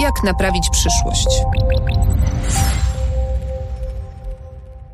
Jak naprawić przyszłość?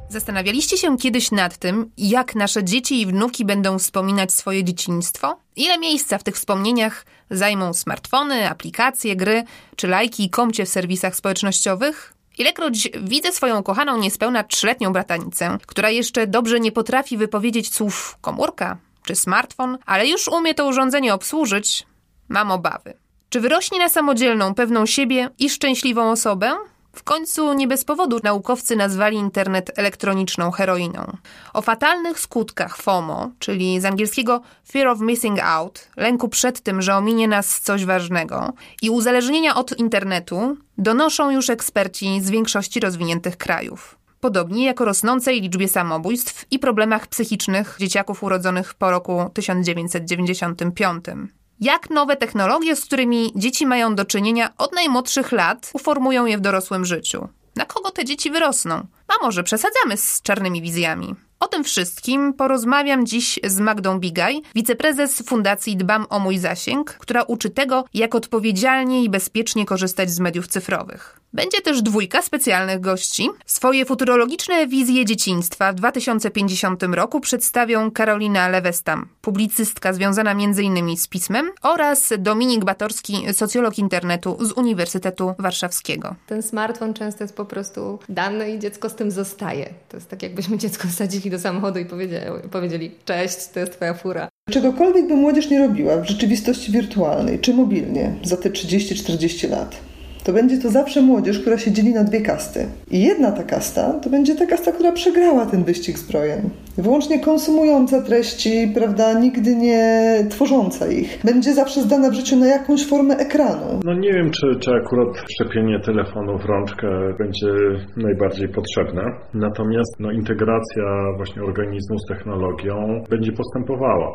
Zastanawialiście się kiedyś nad tym, jak nasze dzieci i wnuki będą wspominać swoje dzieciństwo? Ile miejsca w tych wspomnieniach zajmą smartfony, aplikacje, gry czy lajki i komcie w serwisach społecznościowych? Ilekroć widzę swoją kochaną niespełna trzyletnią bratanicę, która jeszcze dobrze nie potrafi wypowiedzieć słów komórka czy smartfon, ale już umie to urządzenie obsłużyć, mam obawy. Czy wyrośnie na samodzielną, pewną siebie i szczęśliwą osobę? W końcu nie bez powodu naukowcy nazwali internet elektroniczną heroiną. O fatalnych skutkach FOMO, czyli z angielskiego Fear of Missing Out, lęku przed tym, że ominie nas coś ważnego, i uzależnienia od internetu donoszą już eksperci z większości rozwiniętych krajów. Podobnie jak o rosnącej liczbie samobójstw i problemach psychicznych dzieciaków urodzonych po roku 1995 jak nowe technologie, z którymi dzieci mają do czynienia od najmłodszych lat, uformują je w dorosłym życiu. Na kogo te dzieci wyrosną? A może przesadzamy z czarnymi wizjami? O tym wszystkim porozmawiam dziś z Magdą Bigaj, wiceprezes Fundacji Dbam o mój zasięg, która uczy tego, jak odpowiedzialnie i bezpiecznie korzystać z mediów cyfrowych. Będzie też dwójka specjalnych gości. Swoje futurologiczne wizje dzieciństwa w 2050 roku przedstawią Karolina Lewestam, publicystka związana m.in. z pismem, oraz Dominik Batorski, socjolog internetu z Uniwersytetu Warszawskiego. Ten smartfon często jest po prostu dany i dziecko z tym zostaje. To jest tak, jakbyśmy dziecko wsadzili do samochodu i powiedzieli, powiedzieli cześć, to jest twoja fura. Czegokolwiek by młodzież nie robiła w rzeczywistości wirtualnej czy mobilnie za te 30-40 lat, to będzie to zawsze młodzież, która się dzieli na dwie kasty. I jedna ta kasta to będzie ta kasta, która przegrała ten wyścig zbrojen. Wyłącznie konsumująca treści, prawda, nigdy nie tworząca ich. Będzie zawsze zdana w życiu na jakąś formę ekranu. No nie wiem, czy, czy akurat szczepienie telefonu w rączkę będzie najbardziej potrzebne. Natomiast no, integracja właśnie organizmu z technologią będzie postępowała.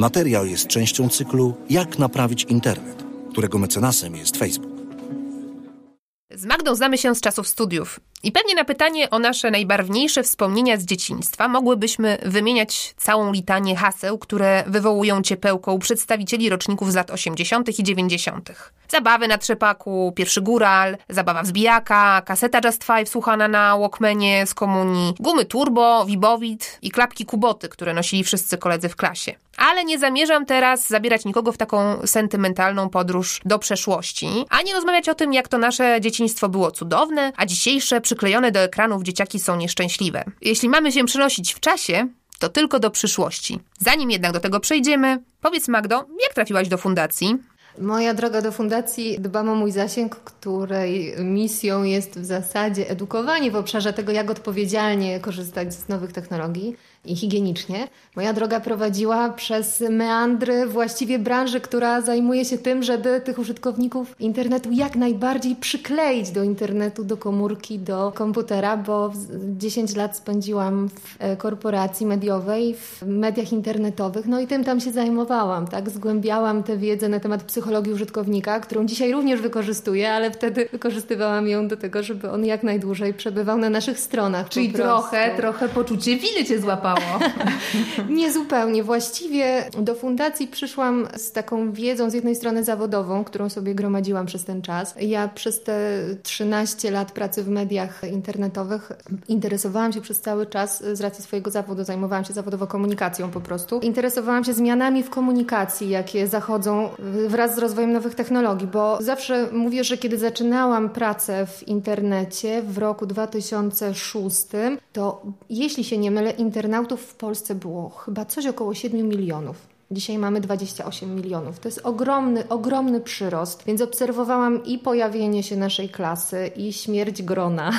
Materiał jest częścią cyklu Jak naprawić internet, którego mecenasem jest Facebook. Z Magdą znamy się z czasów studiów. I pewnie na pytanie o nasze najbarwniejsze wspomnienia z dzieciństwa mogłybyśmy wymieniać całą litanię haseł, które wywołują ciepełko u przedstawicieli roczników z lat 80. i 90. Zabawy na trzepaku, pierwszy góral, zabawa wzbijaka, kaseta Just Five słuchana na Walkmanie z komunii, gumy turbo, wibowit i klapki kuboty, które nosili wszyscy koledzy w klasie. Ale nie zamierzam teraz zabierać nikogo w taką sentymentalną podróż do przeszłości, ani rozmawiać o tym, jak to nasze dzieciństwo było cudowne, a dzisiejsze przyklejone do ekranów dzieciaki są nieszczęśliwe. Jeśli mamy się przenosić w czasie, to tylko do przyszłości. Zanim jednak do tego przejdziemy, powiedz Magdo, jak trafiłaś do fundacji? Moja droga do fundacji Dbam o mój zasięg, której misją jest w zasadzie edukowanie w obszarze tego, jak odpowiedzialnie korzystać z nowych technologii i higienicznie. Moja droga prowadziła przez meandry właściwie branży, która zajmuje się tym, żeby tych użytkowników internetu jak najbardziej przykleić do internetu, do komórki, do komputera, bo 10 lat spędziłam w e, korporacji mediowej, w mediach internetowych, no i tym tam się zajmowałam, tak? Zgłębiałam tę wiedzę na temat psychologii użytkownika, którą dzisiaj również wykorzystuję, ale wtedy wykorzystywałam ją do tego, żeby on jak najdłużej przebywał na naszych stronach. Czyli trochę, trochę poczucie winy cię złapało zadziałało. Nie zupełnie. Właściwie do fundacji przyszłam z taką wiedzą, z jednej strony zawodową, którą sobie gromadziłam przez ten czas. Ja przez te 13 lat pracy w mediach internetowych interesowałam się przez cały czas z racji swojego zawodu, zajmowałam się zawodowo komunikacją po prostu. Interesowałam się zmianami w komunikacji, jakie zachodzą wraz z rozwojem nowych technologii, bo zawsze mówię, że kiedy zaczynałam pracę w internecie w roku 2006, to jeśli się nie mylę, internautów w Polsce było chyba coś około 7 milionów. Dzisiaj mamy 28 milionów. To jest ogromny, ogromny przyrost, więc obserwowałam i pojawienie się naszej klasy, i śmierć grona,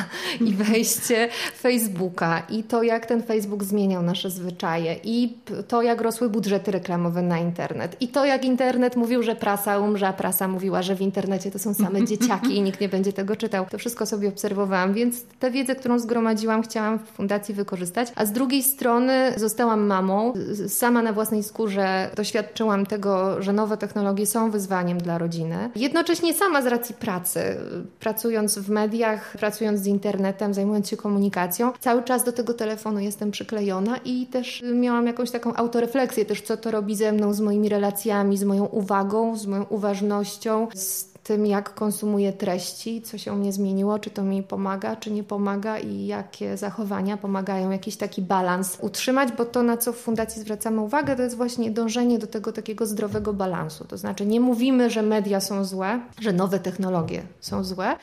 i wejście Facebooka, i to, jak ten Facebook zmieniał nasze zwyczaje, i to, jak rosły budżety reklamowe na internet, i to, jak internet mówił, że prasa umrze, a prasa mówiła, że w internecie to są same dzieciaki i nikt nie będzie tego czytał. To wszystko sobie obserwowałam, więc tę wiedzę, którą zgromadziłam, chciałam w fundacji wykorzystać. A z drugiej strony zostałam mamą, sama na własnej skórze doświadczyłam tego, że nowe technologie są wyzwaniem dla rodziny. Jednocześnie sama z racji pracy, pracując w mediach, pracując z internetem, zajmując się komunikacją, cały czas do tego telefonu jestem przyklejona i też miałam jakąś taką autorefleksję też, co to robi ze mną, z moimi relacjami, z moją uwagą, z moją uważnością, z tym, jak konsumuję treści, co się u mnie zmieniło, czy to mi pomaga, czy nie pomaga i jakie zachowania pomagają jakiś taki balans utrzymać, bo to, na co w Fundacji zwracamy uwagę, to jest właśnie dążenie do tego takiego zdrowego balansu. To znaczy, nie mówimy, że media są złe, że nowe technologie są złe,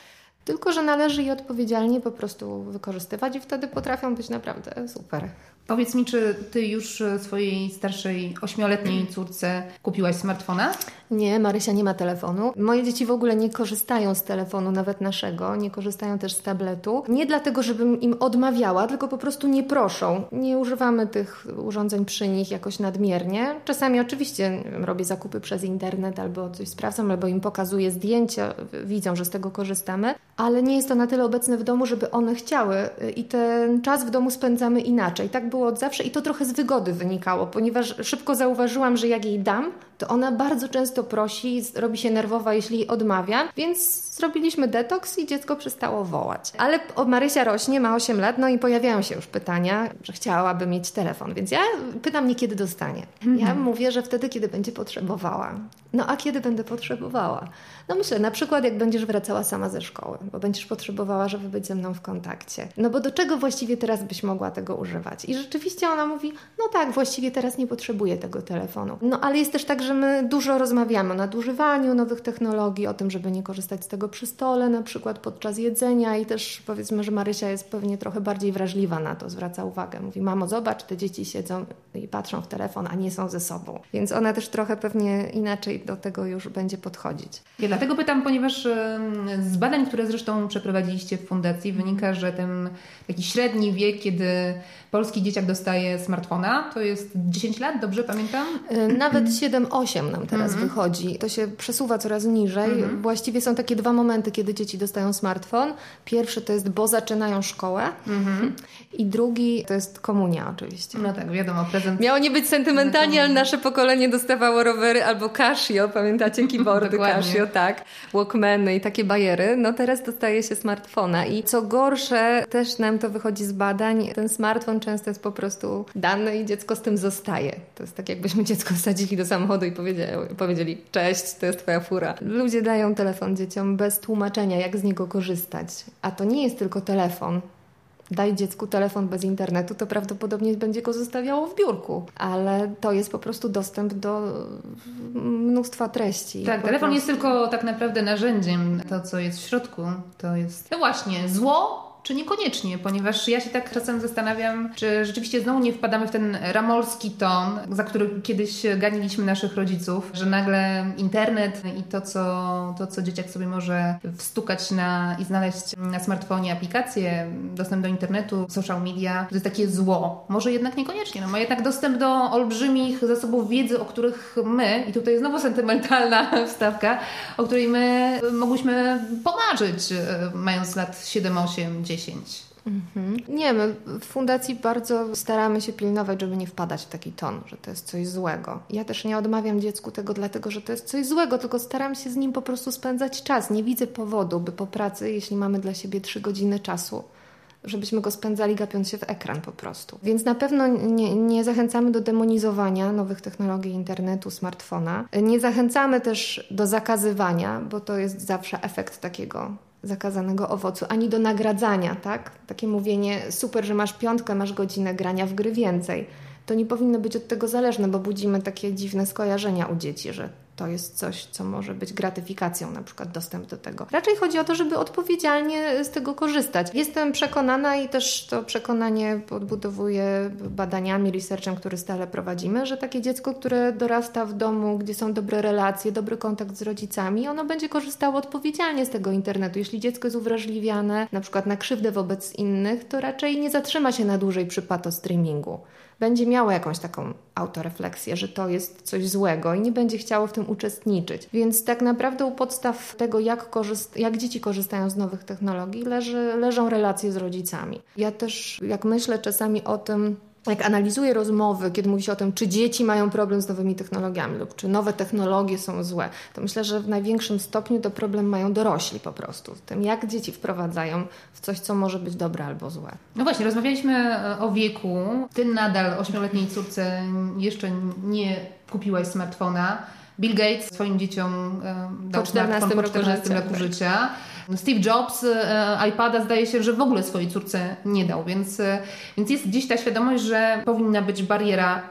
tylko że należy je odpowiedzialnie po prostu wykorzystywać i wtedy potrafią być naprawdę super. Powiedz mi, czy ty już swojej starszej ośmioletniej córce kupiłaś smartfona? Nie, Marysia nie ma telefonu. Moje dzieci w ogóle nie korzystają z telefonu, nawet naszego, nie korzystają też z tabletu. Nie dlatego, żebym im odmawiała, tylko po prostu nie proszą. Nie używamy tych urządzeń przy nich jakoś nadmiernie. Czasami oczywiście robię zakupy przez internet albo coś sprawdzam, albo im pokazuję zdjęcia, widzą, że z tego korzystamy, ale nie jest to na tyle obecne w domu, żeby one chciały i ten czas w domu spędzamy inaczej. Tak było od zawsze i to trochę z wygody wynikało, ponieważ szybko zauważyłam, że jak jej dam, to ona bardzo często prosi, robi się nerwowa, jeśli odmawia, więc zrobiliśmy detoks i dziecko przestało wołać. Ale Marysia rośnie, ma 8 lat, no i pojawiają się już pytania, że chciałaby mieć telefon, więc ja pytam nie kiedy dostanie. Ja mhm. mówię, że wtedy, kiedy będzie potrzebowała. No a kiedy będę potrzebowała? No myślę, na przykład jak będziesz wracała sama ze szkoły, bo będziesz potrzebowała, żeby być ze mną w kontakcie. No bo do czego właściwie teraz byś mogła tego używać? I rzeczywiście ona mówi, no tak, właściwie teraz nie potrzebuję tego telefonu. No ale jest też tak, że my dużo rozmawiamy o nadużywaniu nowych technologii, o tym, żeby nie korzystać z tego przy stole, na przykład podczas jedzenia i też powiedzmy, że Marysia jest pewnie trochę bardziej wrażliwa na to, zwraca uwagę. Mówi, mamo, zobacz, te dzieci siedzą i patrzą w telefon, a nie są ze sobą. Więc ona też trochę pewnie inaczej do tego już będzie podchodzić. Ja dlatego pytam, ponieważ z badań, które zresztą przeprowadziliście w fundacji, wynika, że ten taki średni wiek, kiedy polski dzieciak dostaje smartfona, to jest 10 lat, dobrze pamiętam? Y, nawet 7-8 nam teraz -hmm. wychodzi. To się przesuwa coraz niżej. -hmm. Właściwie są takie dwa momenty, kiedy dzieci dostają smartfon. Pierwszy to jest, bo zaczynają szkołę -hmm. I drugi to jest komunia oczywiście. No tak, wiadomo, prezent. Miało nie być sentymentalnie, ale nasze pokolenie dostawało rowery albo Casio, pamiętacie keyboardy Casio, tak, Walkmany i takie bajery. No teraz dostaje się smartfona i co gorsze, też nam to wychodzi z badań, ten smartfon często jest po prostu dany i dziecko z tym zostaje. To jest tak jakbyśmy dziecko wsadzili do samochodu i powiedzieli, powiedzieli cześć, to jest twoja fura. Ludzie dają telefon dzieciom bez tłumaczenia, jak z niego korzystać. A to nie jest tylko telefon daj dziecku telefon bez internetu, to prawdopodobnie będzie go zostawiało w biurku. Ale to jest po prostu dostęp do mnóstwa treści. Tak, telefon prostu. jest tylko tak naprawdę narzędziem. To, co jest w środku, to jest. No właśnie, zło czy niekoniecznie, ponieważ ja się tak czasem zastanawiam, czy rzeczywiście znowu nie wpadamy w ten ramolski ton, za który kiedyś ganiliśmy naszych rodziców, że nagle internet i to, co, to, co dzieciak sobie może wstukać na, i znaleźć na smartfonie aplikacje, dostęp do internetu, social media, to jest takie zło. Może jednak niekoniecznie, no ma jednak dostęp do olbrzymich zasobów wiedzy, o których my, i tutaj znowu sentymentalna wstawka, o której my mogłyśmy pomarzyć, e, mając lat 7, 8, 10. Mhm. Nie, my w fundacji bardzo staramy się pilnować, żeby nie wpadać w taki ton, że to jest coś złego. Ja też nie odmawiam dziecku tego dlatego, że to jest coś złego, tylko staram się z nim po prostu spędzać czas. Nie widzę powodu, by po pracy, jeśli mamy dla siebie trzy godziny czasu, żebyśmy go spędzali gapiąc się w ekran po prostu. Więc na pewno nie, nie zachęcamy do demonizowania nowych technologii internetu, smartfona. Nie zachęcamy też do zakazywania, bo to jest zawsze efekt takiego zakazanego owocu, ani do nagradzania, tak? Takie mówienie, super, że masz piątkę, masz godzinę grania w gry więcej. To nie powinno być od tego zależne, bo budzimy takie dziwne skojarzenia u dzieci, że to jest coś, co może być gratyfikacją, na przykład dostęp do tego. Raczej chodzi o to, żeby odpowiedzialnie z tego korzystać. Jestem przekonana i też to przekonanie podbudowuję badaniami, researchem, który stale prowadzimy, że takie dziecko, które dorasta w domu, gdzie są dobre relacje, dobry kontakt z rodzicami, ono będzie korzystało odpowiedzialnie z tego internetu. Jeśli dziecko jest uwrażliwiane na przykład na krzywdę wobec innych, to raczej nie zatrzyma się na dłużej przy streamingu będzie miało jakąś taką autorefleksję, że to jest coś złego i nie będzie chciało w tym uczestniczyć. Więc tak naprawdę u podstaw tego, jak, korzyst- jak dzieci korzystają z nowych technologii, leży, leżą relacje z rodzicami. Ja też, jak myślę czasami o tym, jak analizuję rozmowy, kiedy mówi się o tym, czy dzieci mają problem z nowymi technologiami lub czy nowe technologie są złe, to myślę, że w największym stopniu to problem mają dorośli po prostu. W tym, jak dzieci wprowadzają w coś, co może być dobre albo złe. No właśnie, rozmawialiśmy e, o wieku. Ty nadal ośmioletniej córce jeszcze nie kupiłaś smartfona. Bill Gates swoim dzieciom e, dał po 14, po 14 roku życia. Steve Jobs e, iPada zdaje się, że w ogóle swojej córce nie dał, więc, e, więc jest gdzieś ta świadomość, że powinna być bariera,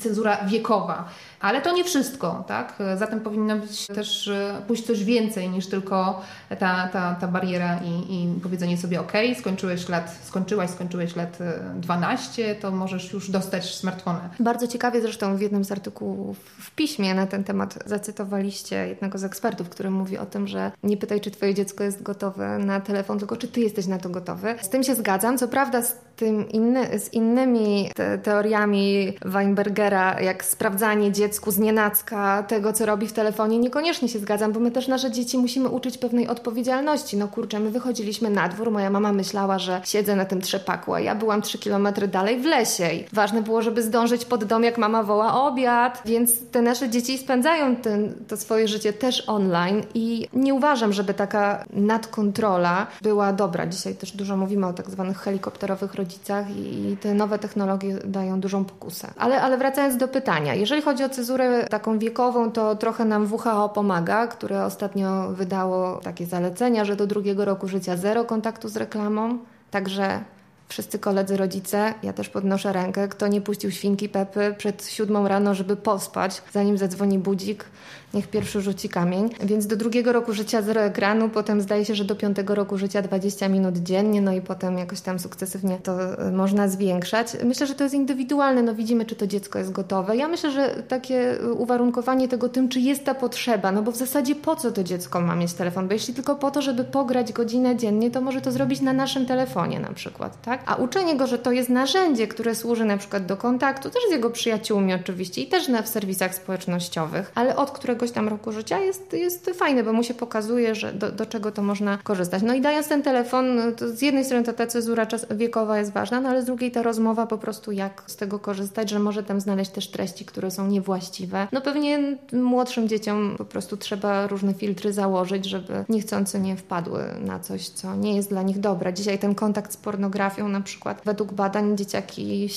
cenzura wiekowa. Ale to nie wszystko, tak? Zatem powinno być też e, pójść coś więcej niż tylko ta, ta, ta bariera i, i powiedzenie sobie ok, skończyłeś lat, skończyłaś, skończyłeś lat 12, to możesz już dostać smartfona. Bardzo ciekawie zresztą w jednym z artykułów w piśmie na ten temat zacytowaliście jednego z ekspertów, który mówi o tym, że nie pytaj, czy twoje dziecko jest gotowe na telefon, tylko czy ty jesteś na to gotowy. Z tym się zgadzam. Co prawda tym inny, z innymi te, teoriami Weinbergera, jak sprawdzanie dziecku z nienacka tego, co robi w telefonie, niekoniecznie się zgadzam, bo my też nasze dzieci musimy uczyć pewnej odpowiedzialności. No kurczę, my wychodziliśmy na dwór, moja mama myślała, że siedzę na tym trzepaku, a ja byłam trzy kilometry dalej w lesie i ważne było, żeby zdążyć pod dom, jak mama woła obiad, więc te nasze dzieci spędzają ten, to swoje życie też online i nie uważam, żeby taka nadkontrola była dobra. Dzisiaj też dużo mówimy o tak zwanych helikopterowych rodzicach i te nowe technologie dają dużą pokusę. Ale, ale wracając do pytania, jeżeli chodzi o cezurę taką wiekową, to trochę nam WHO pomaga, które ostatnio wydało takie zalecenia, że do drugiego roku życia zero kontaktu z reklamą. Także wszyscy koledzy rodzice, ja też podnoszę rękę, kto nie puścił świnki Pepy przed siódmą rano, żeby pospać, zanim zadzwoni budzik, niech pierwszy rzuci kamień. Więc do drugiego roku życia zero ekranu, potem zdaje się, że do piątego roku życia 20 minut dziennie, no i potem jakoś tam sukcesywnie to e, można zwiększać. Myślę, że to jest indywidualne, no widzimy, czy to dziecko jest gotowe. Ja myślę, że takie uwarunkowanie tego tym, czy jest ta potrzeba, no bo w zasadzie po co to dziecko ma mieć telefon? Bo jeśli tylko po to, żeby pograć godzinę dziennie, to może to zrobić na naszym telefonie na przykład, tak? A uczenie go, że to jest narzędzie, które służy na przykład do kontaktu, też z jego przyjaciółmi oczywiście i też na, w serwisach społecznościowych, ale od którego któregoś tam roku życia jest, jest fajne, bo mu się pokazuje, że do, do czego to można korzystać. No i dając ten telefon, z jednej strony ta, ta cezura czas, wiekowa jest ważna, no ale z drugiej ta rozmowa po prostu jak z tego korzystać, że może tam znaleźć też treści, które są niewłaściwe. No pewnie młodszym dzieciom po prostu trzeba różne filtry założyć, żeby niechcący nie wpadły na coś, co nie jest dla nich dobre. Dzisiaj ten kontakt z pornografią na przykład według badań dzieciaki,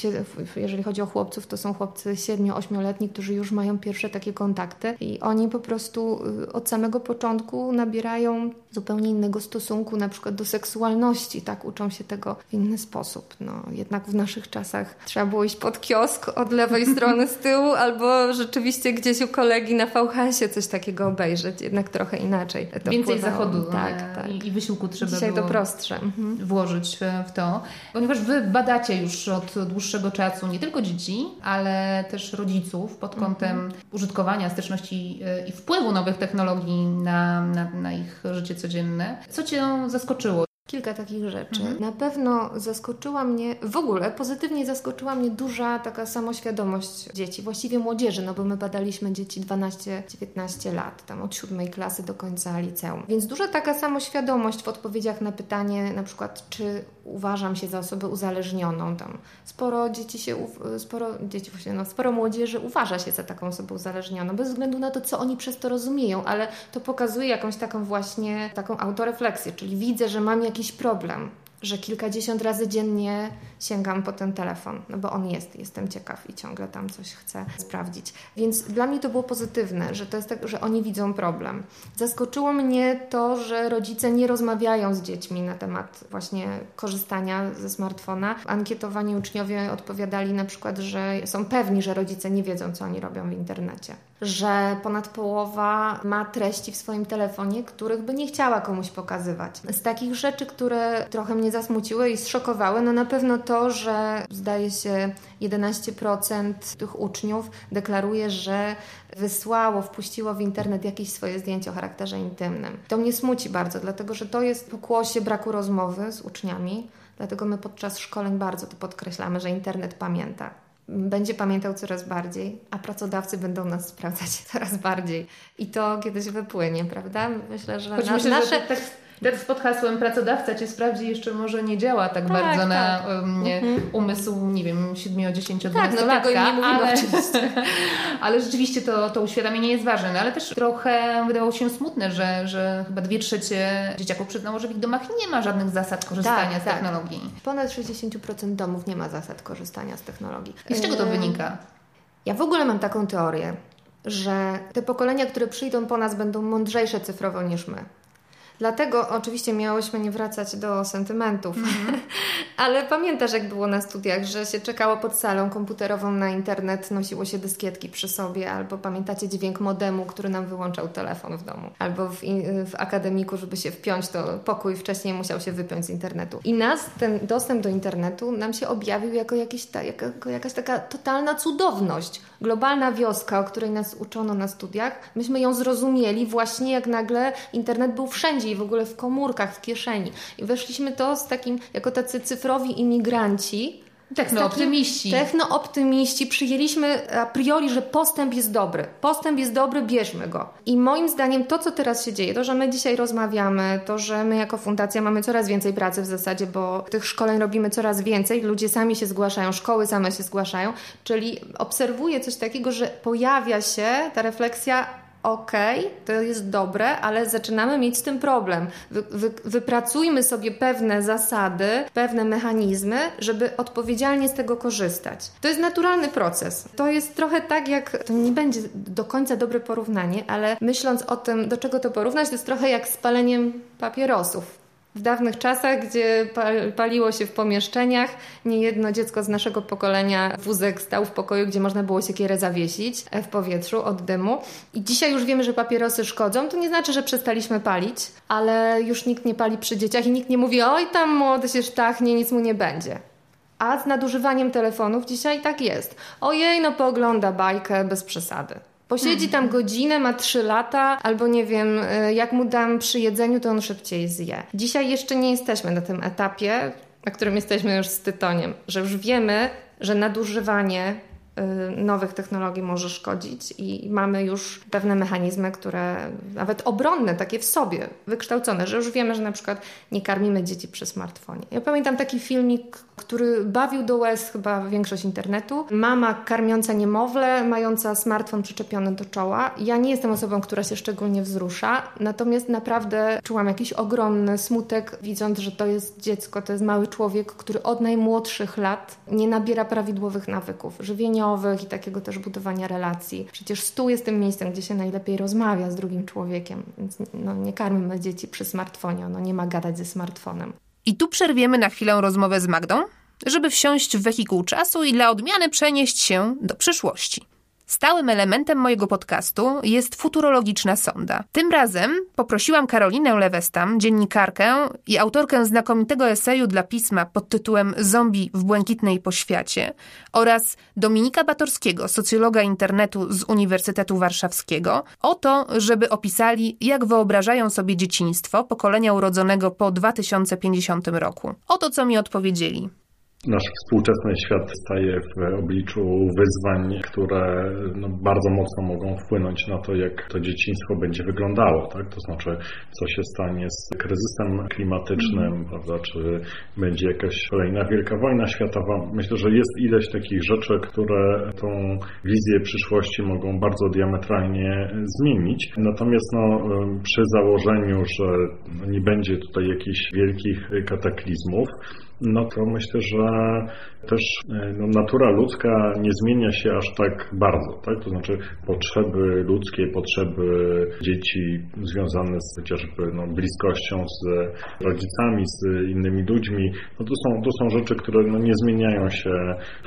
jeżeli chodzi o chłopców, to są chłopcy 7-8-letni, którzy już mają pierwsze takie kontakty i oni oni po prostu y, od samego początku nabierają zupełnie innego stosunku na przykład do seksualności, tak? Uczą się tego w inny sposób. No, jednak w naszych czasach trzeba było iść pod kiosk od lewej strony z tyłu albo rzeczywiście gdzieś u kolegi na VHS-ie coś takiego obejrzeć. Jednak trochę inaczej to Więcej zachodu tak, tak. i wysiłku trzeba Dzisiaj było to prostsze. Mhm. włożyć w to. Ponieważ wy badacie już od dłuższego czasu nie tylko dzieci, ale też rodziców pod kątem mhm. użytkowania, styczności i wpływu nowych technologii na, na, na ich życie codzienne. Co Cię zaskoczyło? Kilka takich rzeczy. Mhm. Na pewno zaskoczyła mnie, w ogóle pozytywnie zaskoczyła mnie duża taka samoświadomość dzieci, właściwie młodzieży, no bo my badaliśmy dzieci 12-19 lat, tam od siódmej klasy do końca liceum. Więc duża taka samoświadomość w odpowiedziach na pytanie, na przykład, czy uważam się za osobę uzależnioną. Tam sporo dzieci się, sporo dzieci właśnie, no, sporo młodzieży uważa się za taką osobę uzależnioną, bez względu na to, co oni przez to rozumieją, ale to pokazuje jakąś taką właśnie taką autorefleksję, czyli widzę, że mam jakiś problem, że kilkadziesiąt razy dziennie sięgam po ten telefon, no bo on jest, jestem ciekaw i ciągle tam coś chcę sprawdzić. Więc dla mnie to było pozytywne, że to jest tak, że oni widzą problem. Zaskoczyło mnie to, że rodzice nie rozmawiają z dziećmi na temat właśnie korzystania ze smartfona. Ankietowani uczniowie odpowiadali na przykład, że są pewni, że rodzice nie wiedzą, co oni robią w internecie. Że ponad połowa ma treści w swoim telefonie, których by nie chciała komuś pokazywać. Z takich rzeczy, które trochę mnie zasmuciły i zszokowały, no na pewno to, że zdaje się 11% tych uczniów deklaruje, że wysłało, wpuściło w internet jakieś swoje zdjęcie o charakterze intymnym. To mnie smuci bardzo, dlatego że to jest pokłosie braku rozmowy z uczniami. Dlatego my podczas szkoleń bardzo to podkreślamy, że internet pamięta będzie pamiętał coraz bardziej, a pracodawcy będą nas sprawdzać coraz bardziej. I to kiedyś wypłynie, prawda? Myślę, że Choć na, myślę, nasze... Że tak Tekst pod hasłem pracodawca cię sprawdzi jeszcze może nie działa tak, tak bardzo tak. na um, mhm. umysł, nie wiem, 7, 10, 12 tak, no tego nie mówimy ale, ale rzeczywiście to, to uświadomienie jest ważne, no, ale też trochę wydawało się smutne, że, że chyba dwie trzecie dzieciaków przyznało, że w ich domach nie ma żadnych zasad korzystania tak, z tak. technologii. Ponad 60% domów nie ma zasad korzystania z technologii. I z czego to wynika? Ja w ogóle mam taką teorię, że te pokolenia, które przyjdą po nas, będą mądrzejsze cyfrowo niż my. Dlatego oczywiście miałyśmy nie wracać do sentymentów, mm-hmm. ale pamiętasz jak było na studiach, że się czekało pod salą komputerową na internet, nosiło się dyskietki przy sobie, albo pamiętacie dźwięk modemu, który nam wyłączał telefon w domu, albo w, w akademiku, żeby się wpiąć, to pokój wcześniej musiał się wypiąć z internetu. I nas ten dostęp do internetu nam się objawił jako, jakieś ta, jako jakaś taka totalna cudowność. Globalna wioska, o której nas uczono na studiach, myśmy ją zrozumieli właśnie jak nagle internet był wszędzie i w ogóle w komórkach, w kieszeni. I weszliśmy to z takim, jako tacy cyfrowi imigranci, Technooptymiści. Technooptymiści. Przyjęliśmy a priori, że postęp jest dobry. Postęp jest dobry, bierzmy go. I moim zdaniem to, co teraz się dzieje, to, że my dzisiaj rozmawiamy, to, że my jako fundacja mamy coraz więcej pracy w zasadzie, bo tych szkoleń robimy coraz więcej, ludzie sami się zgłaszają, szkoły same się zgłaszają, czyli obserwuję coś takiego, że pojawia się ta refleksja ok, to jest dobre, ale zaczynamy mieć z tym problem. Wy, wy, wypracujmy sobie pewne zasady, pewne mechanizmy, żeby odpowiedzialnie z tego korzystać. To jest naturalny proces. To jest trochę tak, jak to nie będzie do końca dobre porównanie, ale myśląc o tym, do czego to porównać, to jest trochę jak z paleniem papierosów w dawnych czasach, gdzie paliło się w pomieszczeniach, niejedno dziecko z naszego pokolenia wózek stał w pokoju, gdzie można było siekierę zawiesić w powietrzu od dymu. I dzisiaj już wiemy, że papierosy szkodzą. To nie znaczy, że przestaliśmy palić, ale już nikt nie pali przy dzieciach i nikt nie mówi, oj tam młody się sztachnie, nic mu nie będzie. A z nadużywaniem telefonów dzisiaj tak jest. Ojej, no poogląda bajkę bez przesady. Posiedzi tam godzinę, ma trzy lata, albo nie wiem, y, jak mu dam przy jedzeniu, to on szybciej zje. Dzisiaj jeszcze nie jesteśmy na tym etapie, na którym jesteśmy już z tytoniem, że już wiemy, że nadużywanie Y, nowych technologii może szkodzić i mamy już pewne mechanizmy, które nawet obronne, takie w sobie, wykształcone, że już wiemy, że na przykład nie karmimy dzieci przy smartfonie. Ja pamiętam taki filmik, który bawił do łez chyba większość internetu. Mama karmiąca niemowlę, mająca smartfon przyczepiony do czoła. Ja nie jestem osobą, która się szczególnie wzrusza, natomiast naprawdę czułam jakiś ogromny smutek, widząc, że to jest dziecko, to jest mały człowiek, który od najmłodszych lat nie nabiera prawidłowych nawyków żywienia i takiego też budowania relacji. Przecież stół jest tym miejscem, gdzie się najlepiej rozmawia z drugim człowiekiem, więc no, nie karmimy dzieci przy smartfonie, ono nie ma gadać ze smartfonem. I tu przerwiemy na chwilę rozmowę z Magdą, żeby wsiąść w wehikuł czasu i dla odmiany przenieść się do przyszłości. Stałym elementem mojego podcastu jest futurologiczna sonda. Tym razem poprosiłam Karolinę Lewestam, dziennikarkę i autorkę znakomitego eseju dla pisma pod tytułem Zombie w błękitnej poświacie oraz Dominika Batorskiego, socjologa internetu z Uniwersytetu Warszawskiego, o to, żeby opisali, jak wyobrażają sobie dzieciństwo pokolenia urodzonego po 2050 roku. Oto co mi odpowiedzieli. Nasz współczesny świat staje w obliczu wyzwań, które no, bardzo mocno mogą wpłynąć na to, jak to dzieciństwo będzie wyglądało. Tak? To znaczy, co się stanie z kryzysem klimatycznym, mm. prawda? czy będzie jakaś kolejna wielka wojna światowa. Myślę, że jest ileś takich rzeczy, które tą wizję przyszłości mogą bardzo diametralnie zmienić. Natomiast no, przy założeniu, że nie będzie tutaj jakichś wielkich kataklizmów, no to myślę, że też e, no, natura ludzka nie zmienia się aż tak bardzo, tak? To znaczy potrzeby ludzkie, potrzeby dzieci związane z chociażby no, bliskością z rodzicami, z innymi ludźmi, no to są, to są rzeczy, które no, nie zmieniają się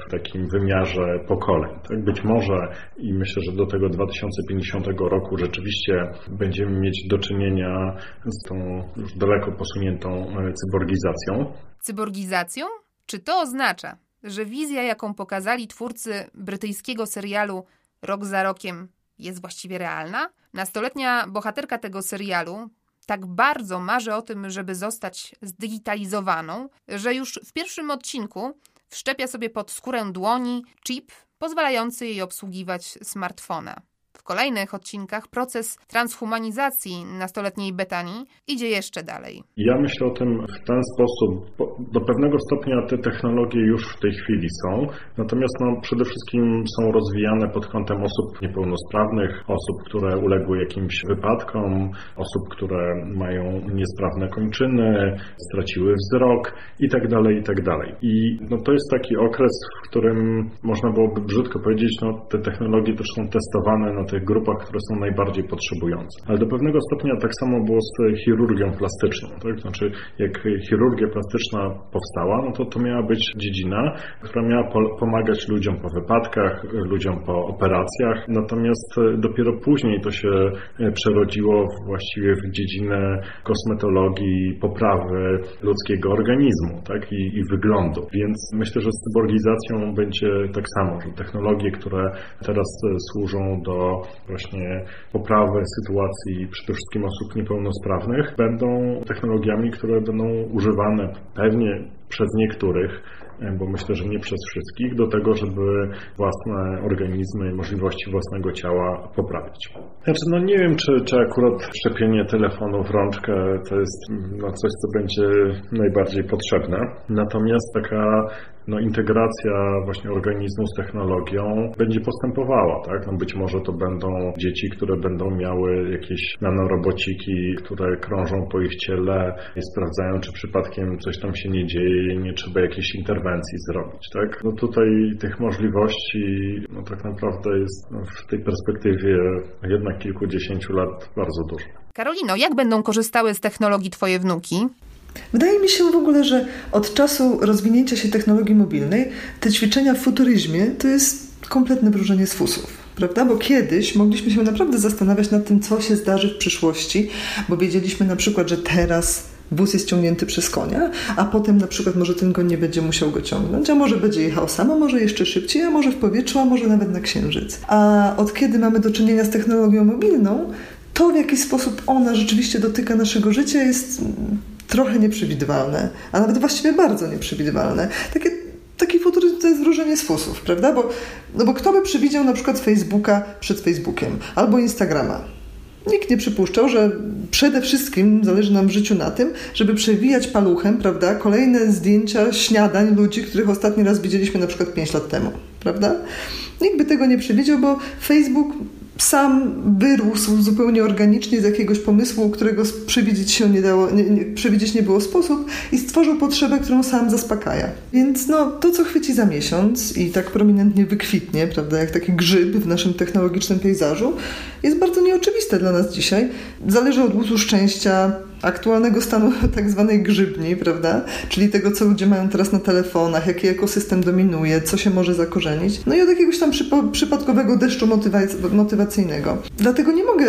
w takim wymiarze pokoleń. Tak? Być może i myślę, że do tego 2050 roku rzeczywiście będziemy mieć do czynienia z tą już daleko posuniętą e, cyborgizacją. Cyborgizacją? Czy to oznacza, że wizja, jaką pokazali twórcy brytyjskiego serialu Rok za rokiem, jest właściwie realna? Nastoletnia bohaterka tego serialu tak bardzo marzy o tym, żeby zostać zdigitalizowaną, że już w pierwszym odcinku wszczepia sobie pod skórę dłoni chip pozwalający jej obsługiwać smartfona kolejnych odcinkach proces transhumanizacji nastoletniej Betanii idzie jeszcze dalej. Ja myślę o tym w ten sposób. Do pewnego stopnia te technologie już w tej chwili są, natomiast no, przede wszystkim są rozwijane pod kątem osób niepełnosprawnych, osób, które uległy jakimś wypadkom, osób, które mają niesprawne kończyny, straciły wzrok itd. Tak itd. Tak I no, to jest taki okres, w którym można byłoby brzydko powiedzieć, no, te technologie też są testowane na tych grupach, które są najbardziej potrzebujące. Ale do pewnego stopnia tak samo było z chirurgią plastyczną. Tak? Znaczy, jak chirurgia plastyczna powstała, no to to miała być dziedzina, która miała po pomagać ludziom po wypadkach, ludziom po operacjach. Natomiast dopiero później to się e, przerodziło właściwie w dziedzinę kosmetologii, poprawy ludzkiego organizmu tak? I, i wyglądu. Więc myślę, że z cyborgizacją będzie tak samo, że technologie, które teraz e, służą do właśnie poprawy sytuacji przede wszystkim osób niepełnosprawnych będą technologiami, które będą używane pewnie przez niektórych, bo myślę, że nie przez wszystkich, do tego, żeby własne organizmy i możliwości własnego ciała poprawić. Znaczy, no nie wiem, czy, czy akurat szczepienie telefonu w rączkę to jest no, coś, co będzie najbardziej potrzebne. Natomiast taka no, integracja właśnie organizmu z technologią będzie postępowała, tak? No, być może to będą dzieci, które będą miały jakieś nanorobociki, które krążą po ich ciele i sprawdzają, czy przypadkiem coś tam się nie dzieje i nie trzeba jakiejś interwencji zrobić, tak? No tutaj tych możliwości no tak naprawdę jest no, w tej perspektywie jednak kilkudziesięciu lat bardzo dużo. Karolino, jak będą korzystały z technologii Twoje wnuki? Wydaje mi się w ogóle, że od czasu rozwinięcia się technologii mobilnej te ćwiczenia w futuryzmie to jest kompletne wróżenie z fusów. Prawda? Bo kiedyś mogliśmy się naprawdę zastanawiać nad tym, co się zdarzy w przyszłości, bo wiedzieliśmy na przykład, że teraz wóz jest ciągnięty przez konia, a potem na przykład może ten koń nie będzie musiał go ciągnąć, a może będzie jechał sam, a może jeszcze szybciej, a może w powietrzu, a może nawet na księżyc. A od kiedy mamy do czynienia z technologią mobilną, to w jaki sposób ona rzeczywiście dotyka naszego życia jest trochę nieprzewidywalne, a nawet właściwie bardzo nieprzewidywalne. Takie, taki futuryzm to jest wróżenie z fusów, prawda? Bo, no bo kto by przewidział na przykład Facebooka przed Facebookiem albo Instagrama? Nikt nie przypuszczał, że przede wszystkim zależy nam w życiu na tym, żeby przewijać paluchem, prawda, kolejne zdjęcia śniadań ludzi, których ostatni raz widzieliśmy na przykład 5 lat temu, prawda? Nikt by tego nie przewidział, bo Facebook sam wyrósł zupełnie organicznie z jakiegoś pomysłu, którego przewidzieć się nie dało, nie, nie, przewidzieć nie było sposób i stworzył potrzebę, którą sam zaspokaja. Więc no, to, co chwyci za miesiąc i tak prominentnie wykwitnie, prawda, jak taki grzyb w naszym technologicznym pejzażu, jest bardzo nieoczywiste dla nas dzisiaj. Zależy od łusu szczęścia, aktualnego stanu tak zwanej grzybni, prawda? Czyli tego, co ludzie mają teraz na telefonach, jaki ekosystem dominuje, co się może zakorzenić. No i od jakiegoś tam przypadkowego deszczu motywacyjnego. Dlatego nie mogę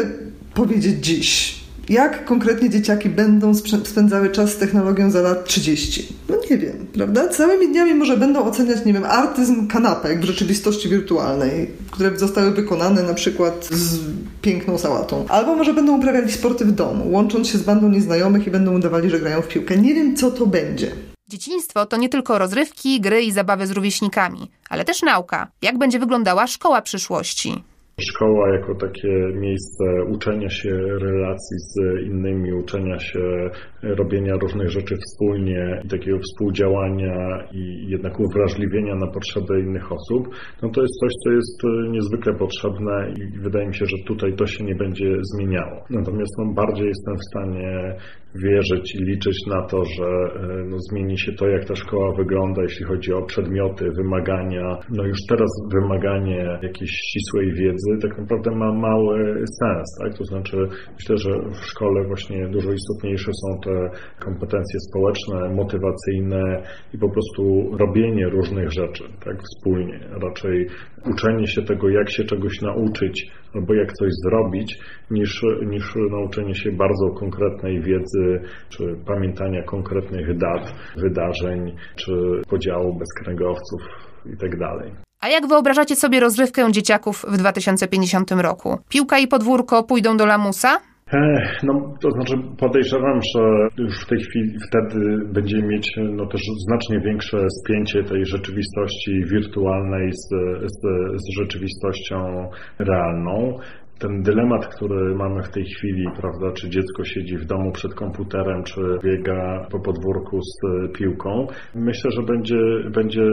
powiedzieć dziś, jak konkretnie dzieciaki będą spędzały czas z technologią za lat 30? No nie wiem, prawda? Całymi dniami może będą oceniać, nie wiem, artyzm kanapek w rzeczywistości wirtualnej, które zostały wykonane na przykład z piękną sałatą. Albo może będą uprawiali sporty w domu, łącząc się z bandą nieznajomych i będą udawali, że grają w piłkę. Nie wiem, co to będzie. Dzieciństwo to nie tylko rozrywki, gry i zabawy z rówieśnikami, ale też nauka. Jak będzie wyglądała szkoła przyszłości? Szkoła jako takie miejsce uczenia się relacji z innymi, uczenia się robienia różnych rzeczy wspólnie takiego współdziałania i jednak uwrażliwienia na potrzeby innych osób, no to jest coś, co jest niezwykle potrzebne i wydaje mi się, że tutaj to się nie będzie zmieniało. Natomiast no, bardziej jestem w stanie wierzyć i liczyć na to, że e, no, zmieni się to, jak ta szkoła wygląda, jeśli chodzi o przedmioty, wymagania. No już teraz wymaganie jakiejś ścisłej wiedzy tak naprawdę ma mały sens, tak? To znaczy myślę, że w szkole właśnie dużo istotniejsze są te kompetencje społeczne, motywacyjne i po prostu robienie różnych rzeczy, tak? Wspólnie. Raczej uczenie się tego, jak się czegoś nauczyć albo jak coś zrobić, niż, niż nauczenie się bardzo konkretnej wiedzy, czy pamiętania konkretnych dat, wydarzeń, czy podziału bezkręgowców itd. Tak A jak wyobrażacie sobie rozrywkę dzieciaków w 2050 roku? Piłka i podwórko pójdą do lamusa? No, to znaczy podejrzewam, że już w tej chwili wtedy będziemy mieć no, też znacznie większe spięcie tej rzeczywistości wirtualnej z, z, z rzeczywistością realną ten dylemat, który mamy w tej chwili, prawda, czy dziecko siedzi w domu przed komputerem, czy biega po podwórku z e, piłką, myślę, że będzie, będzie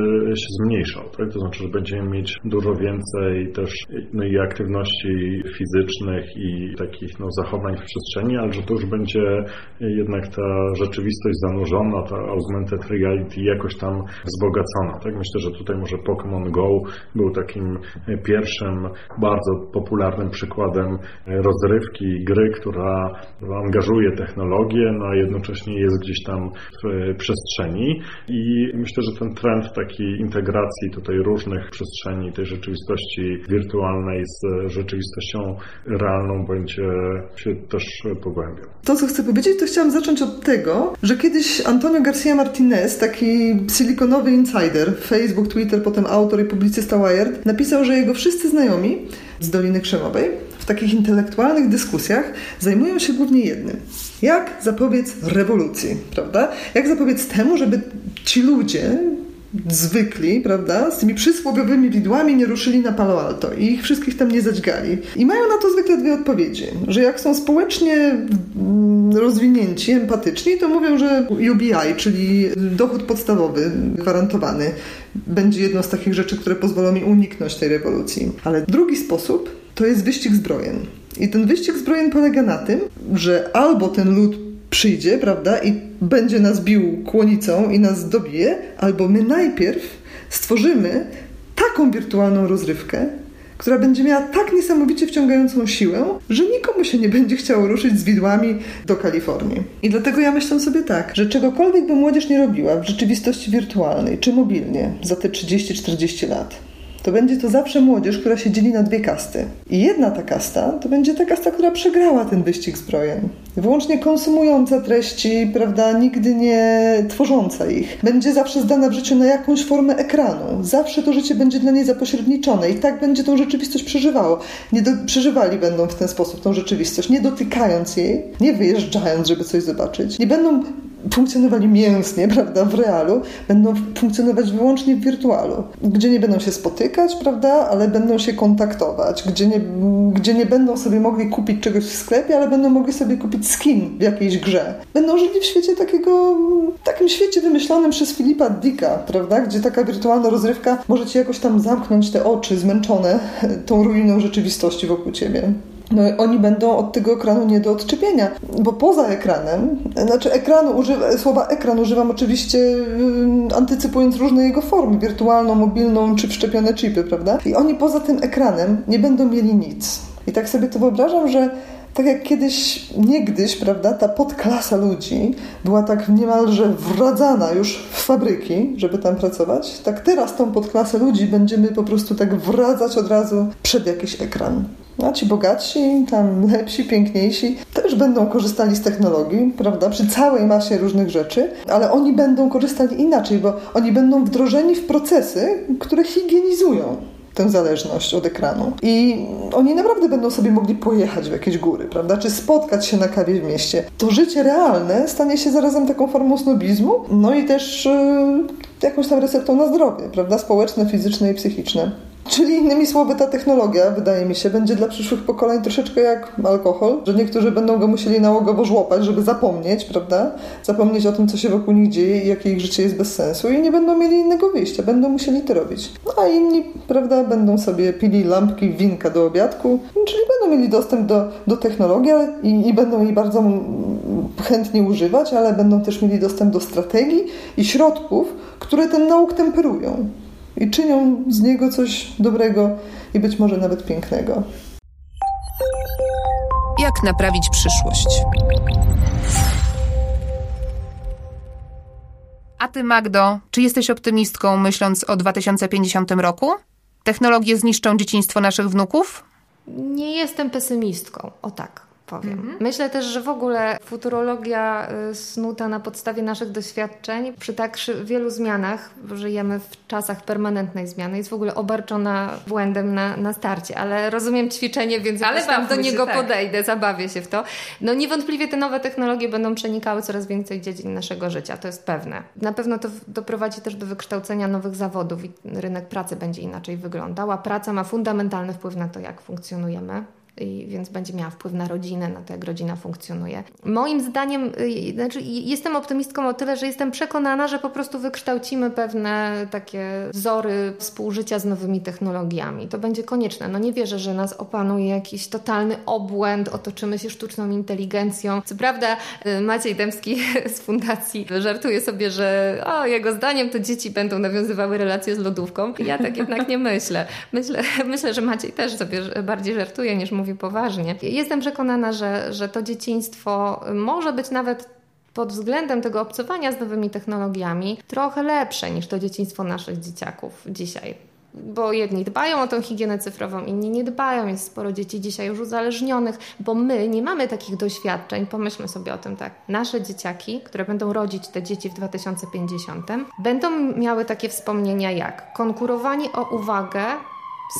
się zmniejszał. Tak? To znaczy, że będziemy mieć dużo więcej też no, i aktywności fizycznych i takich no, zachowań w przestrzeni, ale że to już będzie jednak ta rzeczywistość zanurzona, ta augmented reality jakoś tam wzbogacona. Tak? Myślę, że tutaj może Pokémon Go był takim pierwszym bardzo popularnym przykładem przykładem rozrywki, gry, która angażuje technologię, no a jednocześnie jest gdzieś tam w przestrzeni. I myślę, że ten trend takiej integracji tutaj różnych przestrzeni, tej rzeczywistości wirtualnej z rzeczywistością realną będzie się też pogłębiał. To, co chcę powiedzieć, to chciałam zacząć od tego, że kiedyś Antonio Garcia Martinez, taki silikonowy insider, Facebook, Twitter, potem autor i publicysta Wired, napisał, że jego wszyscy znajomi z Doliny Krzemowej w takich intelektualnych dyskusjach zajmują się głównie jednym. Jak zapobiec rewolucji, prawda? Jak zapobiec temu, żeby ci ludzie, zwykli, prawda, z tymi przysłowiowymi widłami nie ruszyli na Palo Alto i ich wszystkich tam nie zadźgali. I mają na to zwykle dwie odpowiedzi, że jak są społecznie rozwinięci, empatyczni, to mówią, że UBI, czyli dochód podstawowy gwarantowany, będzie jedną z takich rzeczy, które pozwolą mi uniknąć tej rewolucji. Ale drugi sposób to jest wyścig zbrojen. I ten wyścig zbrojen polega na tym, że albo ten lud przyjdzie, prawda, i będzie nas bił kłonicą i nas dobije, albo my najpierw stworzymy taką wirtualną rozrywkę, która będzie miała tak niesamowicie wciągającą siłę, że nikomu się nie będzie chciało ruszyć z widłami do Kalifornii. I dlatego ja myślę sobie tak, że czegokolwiek by młodzież nie robiła w rzeczywistości wirtualnej czy mobilnie za te 30-40 lat, to będzie to zawsze młodzież, która się dzieli na dwie kasty. I jedna ta kasta to będzie ta kasta, która przegrała ten wyścig zbrojen. Wyłącznie konsumująca treści, prawda, nigdy nie tworząca ich. Będzie zawsze zdana w życiu na jakąś formę ekranu. Zawsze to życie będzie dla niej zapośredniczone i tak będzie tą rzeczywistość przeżywało. Nie do, przeżywali będą w ten sposób tą rzeczywistość, nie dotykając jej, nie wyjeżdżając, żeby coś zobaczyć. Nie będą funkcjonowali mięsnie, prawda, w realu, będą funkcjonować wyłącznie w wirtualu, gdzie nie będą się spotykać, prawda, ale będą się kontaktować, gdzie nie, gdzie nie będą sobie mogli kupić czegoś w sklepie, ale będą mogli sobie kupić skin w jakiejś grze. Będą żyli w świecie takiego, takim świecie wymyślonym przez Filipa Dicka, prawda, gdzie taka wirtualna rozrywka może ci jakoś tam zamknąć te oczy zmęczone tą ruiną rzeczywistości wokół ciebie no oni będą od tego ekranu nie do odczepienia, bo poza ekranem, znaczy ekranu używa, słowa ekran używam oczywiście yy, antycypując różne jego formy, wirtualną, mobilną czy wszczepione chipy, prawda? I oni poza tym ekranem nie będą mieli nic. I tak sobie to wyobrażam, że tak jak kiedyś, niegdyś, prawda, ta podklasa ludzi była tak niemalże wradzana już w fabryki, żeby tam pracować, tak teraz tą podklasę ludzi będziemy po prostu tak wradzać od razu przed jakiś ekran. A ci bogatsi, tam lepsi, piękniejsi też będą korzystali z technologii, prawda, przy całej masie różnych rzeczy, ale oni będą korzystali inaczej, bo oni będą wdrożeni w procesy, które higienizują tę zależność od ekranu. I oni naprawdę będą sobie mogli pojechać w jakieś góry, prawda? Czy spotkać się na kawie w mieście. To życie realne stanie się zarazem taką formą snobizmu, no i też yy, jakąś tam receptą na zdrowie, prawda? Społeczne, fizyczne i psychiczne. Czyli innymi słowy, ta technologia, wydaje mi się, będzie dla przyszłych pokoleń troszeczkę jak alkohol, że niektórzy będą go musieli nałogowo żłopać, żeby zapomnieć, prawda? Zapomnieć o tym, co się wokół nich dzieje i jakie ich życie jest bez sensu i nie będą mieli innego wyjścia, będą musieli to robić. No a inni, prawda, będą sobie pili lampki, winka do obiadku, czyli będą mieli dostęp do, do technologii i, i będą jej bardzo chętnie używać, ale będą też mieli dostęp do strategii i środków, które ten nauk temperują i czynią z niego coś dobrego i być może nawet pięknego. Jak naprawić przyszłość? A ty, Magdo, czy jesteś optymistką, myśląc o 2050 roku? Technologie zniszczą dzieciństwo naszych wnuków? Nie jestem pesymistką, o tak powiem. Mhm. Myślę też, że w ogóle futurologia y, snuta na podstawie naszych doświadczeń, przy tak wielu zmianach, żyjemy w czasach permanentnej zmiany, jest w ogóle obarczona błędem na, na starcie, ale rozumiem ćwiczenie, więc ale tam do niego tak. podejdę, zabawię się w to. No niewątpliwie te nowe technologie będą przenikały coraz więcej dziedzin naszego życia, to jest pewne. Na pewno to doprowadzi też do wykształcenia nowych zawodów i rynek pracy będzie inaczej wyglądał, a praca ma fundamentalny wpływ na to, jak funkcjonujemy i więc będzie miała wpływ na rodzinę, na to, jak rodzina funkcjonuje. Moim zdaniem, y, znaczy jestem optymistką o tyle, że jestem przekonana, że po prostu wykształcimy pewne takie wzory współżycia z nowymi technologiami. To będzie konieczne. No nie wierzę, że nas opanuje jakiś totalny obłęd, otoczymy się sztuczną inteligencją. Co prawda y, Maciej Dębski z fundacji żartuje sobie, że o, jego zdaniem to dzieci będą nawiązywały relacje z lodówką. Ja tak jednak nie myślę. Myślę, myślę że Maciej też sobie bardziej żartuje niż mówi mówi poważnie. Jestem przekonana, że, że to dzieciństwo może być nawet pod względem tego obcowania z nowymi technologiami trochę lepsze niż to dzieciństwo naszych dzieciaków dzisiaj. Bo jedni dbają o tą higienę cyfrową, inni nie dbają. Jest sporo dzieci dzisiaj już uzależnionych, bo my nie mamy takich doświadczeń. Pomyślmy sobie o tym tak. Nasze dzieciaki, które będą rodzić te dzieci w 2050, będą miały takie wspomnienia jak konkurowanie o uwagę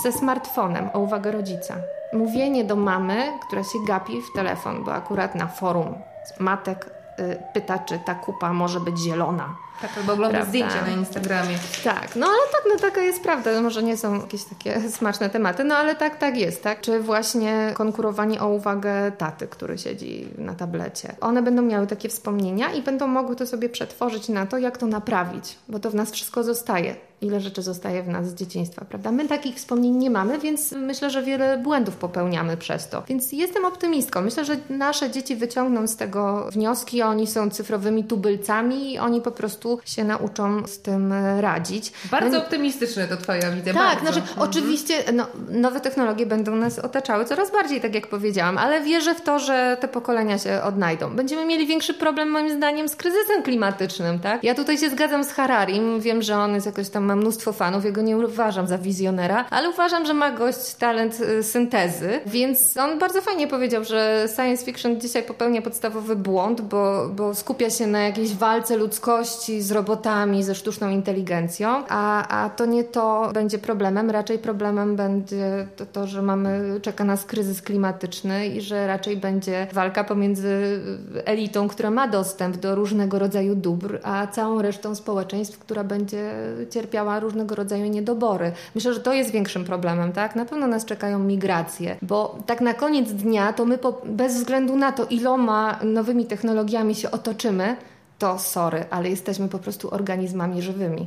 ze smartfonem, o uwagę rodzica mówienie do mamy, która się gapi w telefon, bo akurat na forum matek y, pyta, czy ta kupa może być zielona. Tak, albo ogląda zdjęcia na Instagramie. Tak, no ale tak, no taka jest prawda. Może nie są jakieś takie smaczne tematy, no ale tak, tak jest, tak? Czy właśnie konkurowanie o uwagę taty, który siedzi na tablecie. One będą miały takie wspomnienia i będą mogły to sobie przetworzyć na to, jak to naprawić, bo to w nas wszystko zostaje ile rzeczy zostaje w nas z dzieciństwa, prawda? My takich wspomnień nie mamy, więc myślę, że wiele błędów popełniamy przez to. Więc jestem optymistką. Myślę, że nasze dzieci wyciągną z tego wnioski. Oni są cyfrowymi tubylcami i oni po prostu się nauczą z tym radzić. Bardzo no, optymistyczne to Twoja widzę. Tak, bardzo. znaczy mhm. oczywiście no, nowe technologie będą nas otaczały coraz bardziej, tak jak powiedziałam, ale wierzę w to, że te pokolenia się odnajdą. Będziemy mieli większy problem moim zdaniem z kryzysem klimatycznym, tak? Ja tutaj się zgadzam z Hararim. Wiem, że on jest jakoś tam ma mnóstwo fanów, ja go nie uważam za wizjonera, ale uważam, że ma gość talent y, syntezy, więc on bardzo fajnie powiedział, że science fiction dzisiaj popełnia podstawowy błąd, bo, bo skupia się na jakiejś walce ludzkości z robotami, ze sztuczną inteligencją, a, a to nie to będzie problemem, raczej problemem będzie to, to, że mamy, czeka nas kryzys klimatyczny i że raczej będzie walka pomiędzy elitą, która ma dostęp do różnego rodzaju dóbr, a całą resztą społeczeństw, która będzie cierpiała cierpiała różnego rodzaju niedobory. Myślę, że to jest większym problemem, tak? Na pewno nas czekają migracje, bo tak na koniec dnia to my po, bez względu na to, iloma nowymi technologiami się otoczymy, to sorry, ale jesteśmy po prostu organizmami żywymi.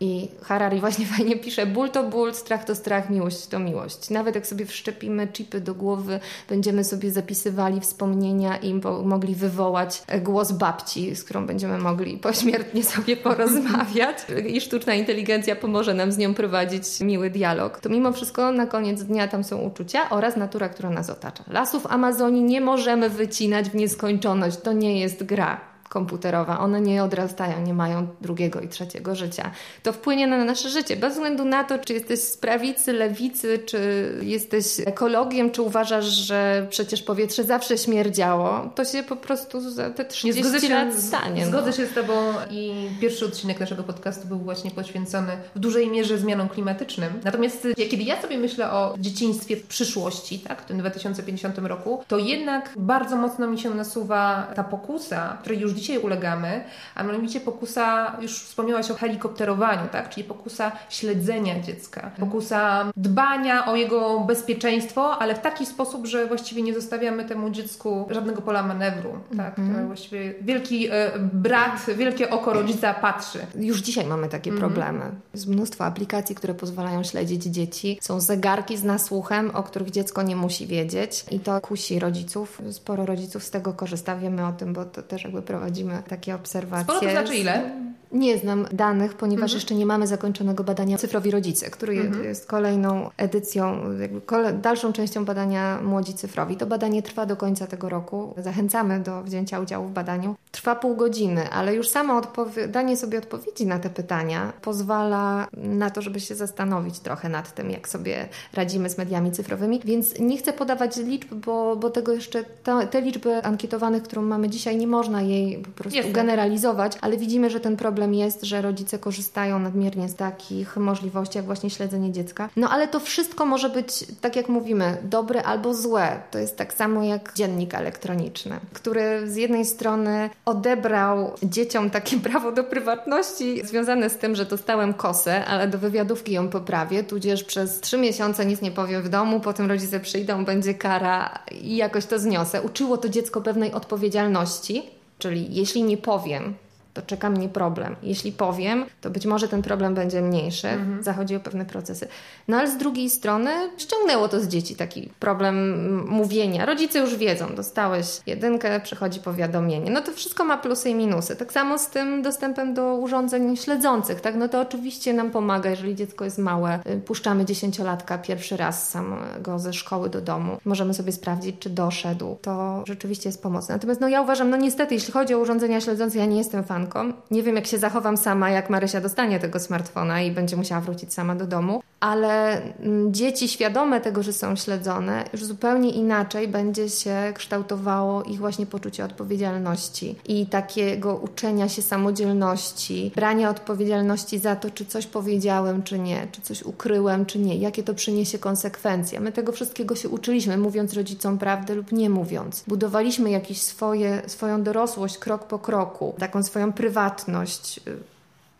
I Harari właśnie fajnie pisze: ból to ból, strach to strach, miłość to miłość. Nawet jak sobie wszczepimy chipy do głowy, będziemy sobie zapisywali wspomnienia i mogli wywołać głos babci, z którą będziemy mogli pośmiertnie sobie porozmawiać, i sztuczna inteligencja pomoże nam z nią prowadzić miły dialog. To mimo wszystko na koniec dnia tam są uczucia oraz natura, która nas otacza. Lasów Amazonii nie możemy wycinać w nieskończoność, to nie jest gra komputerowa. One nie odrastają, nie mają drugiego i trzeciego życia. To wpłynie na nasze życie, bez względu na to, czy jesteś z prawicy, lewicy, czy jesteś ekologiem, czy uważasz, że przecież powietrze zawsze śmierdziało. To się po prostu za te 30 się, lat stanie. No. Zgodzę no. się z Tobą i pierwszy odcinek naszego podcastu był właśnie poświęcony w dużej mierze zmianom klimatycznym. Natomiast kiedy ja sobie myślę o dzieciństwie w przyszłości, tak, w tym 2050 roku, to jednak bardzo mocno mi się nasuwa ta pokusa, której już dzisiaj ulegamy, a mianowicie pokusa, już wspomniałaś o helikopterowaniu, tak, czyli pokusa śledzenia dziecka, pokusa dbania o jego bezpieczeństwo, ale w taki sposób, że właściwie nie zostawiamy temu dziecku żadnego pola manewru, tak, mm. właściwie wielki e, brat, wielkie oko rodzica patrzy. Już dzisiaj mamy takie mm. problemy. Jest mnóstwo aplikacji, które pozwalają śledzić dzieci. Są zegarki z nasłuchem, o których dziecko nie musi wiedzieć i to kusi rodziców. Sporo rodziców z tego korzysta, wiemy o tym, bo to też jakby prowadzimy takie obserwacje. Sporo to znaczy ile? Nie znam danych, ponieważ mhm. jeszcze nie mamy zakończonego badania Cyfrowi Rodzice, który mhm. jest kolejną edycją, kole, dalszą częścią badania Młodzi Cyfrowi. To badanie trwa do końca tego roku. Zachęcamy do wzięcia udziału w badaniu. Trwa pół godziny, ale już samo danie sobie odpowiedzi na te pytania pozwala na to, żeby się zastanowić trochę nad tym, jak sobie radzimy z mediami cyfrowymi. Więc nie chcę podawać liczb, bo, bo tego jeszcze, te, te liczby ankietowanych, którą mamy dzisiaj, nie można jej po prostu Jasne. generalizować, ale widzimy, że ten problem problem jest, że rodzice korzystają nadmiernie z takich możliwości, jak właśnie śledzenie dziecka. No ale to wszystko może być, tak jak mówimy, dobre albo złe. To jest tak samo jak dziennik elektroniczny, który z jednej strony odebrał dzieciom takie prawo do prywatności związane z tym, że dostałem kosę, ale do wywiadówki ją poprawię, tudzież przez trzy miesiące nic nie powiem w domu, potem rodzice przyjdą, będzie kara i jakoś to zniosę. Uczyło to dziecko pewnej odpowiedzialności, Czyli jeśli nie powiem, to czeka mnie problem. Jeśli powiem, to być może ten problem będzie mniejszy. Mhm. Zachodzi o pewne procesy. No ale z drugiej strony ściągnęło to z dzieci taki problem mówienia. Rodzice już wiedzą, dostałeś jedynkę, przychodzi powiadomienie. No to wszystko ma plusy i minusy. Tak samo z tym dostępem do urządzeń śledzących, tak? No to oczywiście nam pomaga, jeżeli dziecko jest małe. Puszczamy dziesięciolatka pierwszy raz samego ze szkoły do domu. Możemy sobie sprawdzić, czy doszedł. To rzeczywiście jest pomocne. Natomiast no ja uważam, no niestety, jeśli chodzi o urządzenia śledzące, ja nie jestem fan nie wiem, jak się zachowam sama, jak Marysia dostanie tego smartfona i będzie musiała wrócić sama do domu, ale mm, dzieci świadome tego, że są śledzone, już zupełnie inaczej będzie się kształtowało ich właśnie poczucie odpowiedzialności i takiego uczenia się samodzielności, brania odpowiedzialności za to, czy coś powiedziałem, czy nie, czy coś ukryłem, czy nie, jakie to przyniesie konsekwencje. My tego wszystkiego się uczyliśmy, mówiąc rodzicom prawdę lub nie mówiąc. Budowaliśmy jakieś swoje, swoją dorosłość krok po kroku, taką swoją prywatność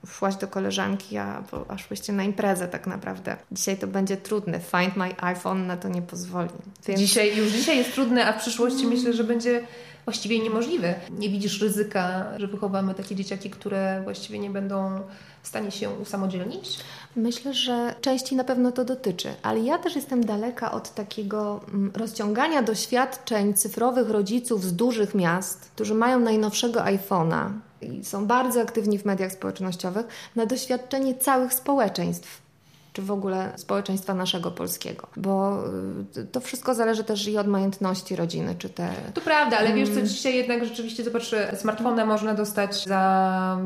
szłaś do koleżanki, a aż byście na imprezę tak naprawdę. Dzisiaj to będzie trudne. Find my iPhone na to nie pozwoli. Więc... Dzisiaj, już dzisiaj jest trudne, a w przyszłości myślę, że będzie właściwie niemożliwe. Nie widzisz ryzyka, że wychowamy takie dzieciaki, które właściwie nie będą w stanie się usamodzielnić? Myślę, że części na pewno to dotyczy, ale ja też jestem daleka od takiego mm, rozciągania doświadczeń cyfrowych rodziców z dużych miast, którzy mają najnowszego iPhone'a i są bardzo aktywni w mediach społecznościowych, na doświadczenie całych społeczeństw czy w ogóle społeczeństwa naszego polskiego, bo y, to wszystko zależy też i od majątności rodziny, czy te... To prawda, ale wiesz co, mm. dzisiaj jednak rzeczywiście, zobacz, smartfona można dostać za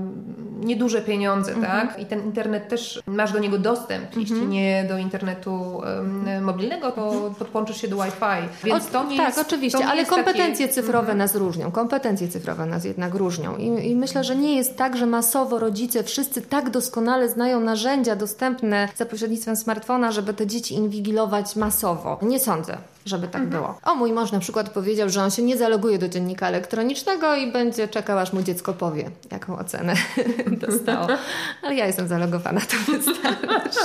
nieduże pieniądze, mm -hmm. tak? I ten internet też, masz do niego dostęp, mm -hmm. jeśli nie do internetu um, mobilnego, to mhm. podłączysz się do Wi-Fi, więc o, to nie Tak, jest, oczywiście, ale kompetencje takie... cyfrowe -hmm. nas różnią, kompetencje cyfrowe nas jednak różnią I, i myślę, że nie jest tak, że masowo rodzice wszyscy tak doskonale znają narzędzia dostępne za pośrednictwem smartfona, żeby te dzieci inwigilować masowo. Nie sądzę żeby tak mhm. było. O, mój mąż na przykład powiedział, że on się nie zaloguje do dziennika elektronicznego i będzie czekał, aż mu dziecko powie, jaką ocenę dostało. Ale ja jestem zalogowana, to wystarczy.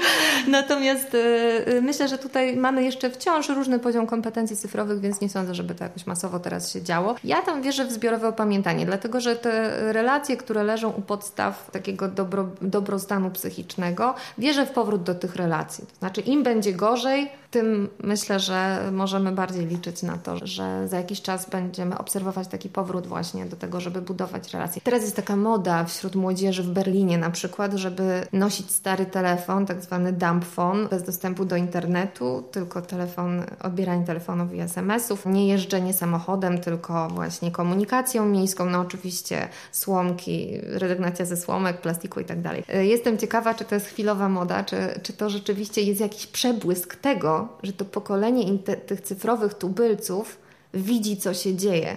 Natomiast y, myślę, że tutaj mamy jeszcze wciąż różny poziom kompetencji cyfrowych, więc nie sądzę, żeby to jakoś masowo teraz się działo. Ja tam wierzę w zbiorowe opamiętanie, dlatego że te relacje, które leżą u podstaw takiego dobro, dobrostanu psychicznego, wierzę w powrót do tych relacji. To znaczy, im będzie gorzej, tym myślę, że że możemy bardziej liczyć na to, że za jakiś czas będziemy obserwować taki powrót właśnie do tego, żeby budować relacje. Teraz jest taka moda wśród młodzieży w Berlinie na przykład, żeby nosić stary telefon, tak zwany dump phone, bez dostępu do internetu, tylko telefon, odbieranie telefonów i SMS-ów, nie jeżdżenie samochodem, tylko właśnie komunikacją miejską, no oczywiście słomki, rezygnacja ze słomek, plastiku i tak dalej. Jestem ciekawa, czy to jest chwilowa moda, czy, czy to rzeczywiście jest jakiś przebłysk tego, że to pokolenie tych cyfrowych tubylców widzi, co się dzieje.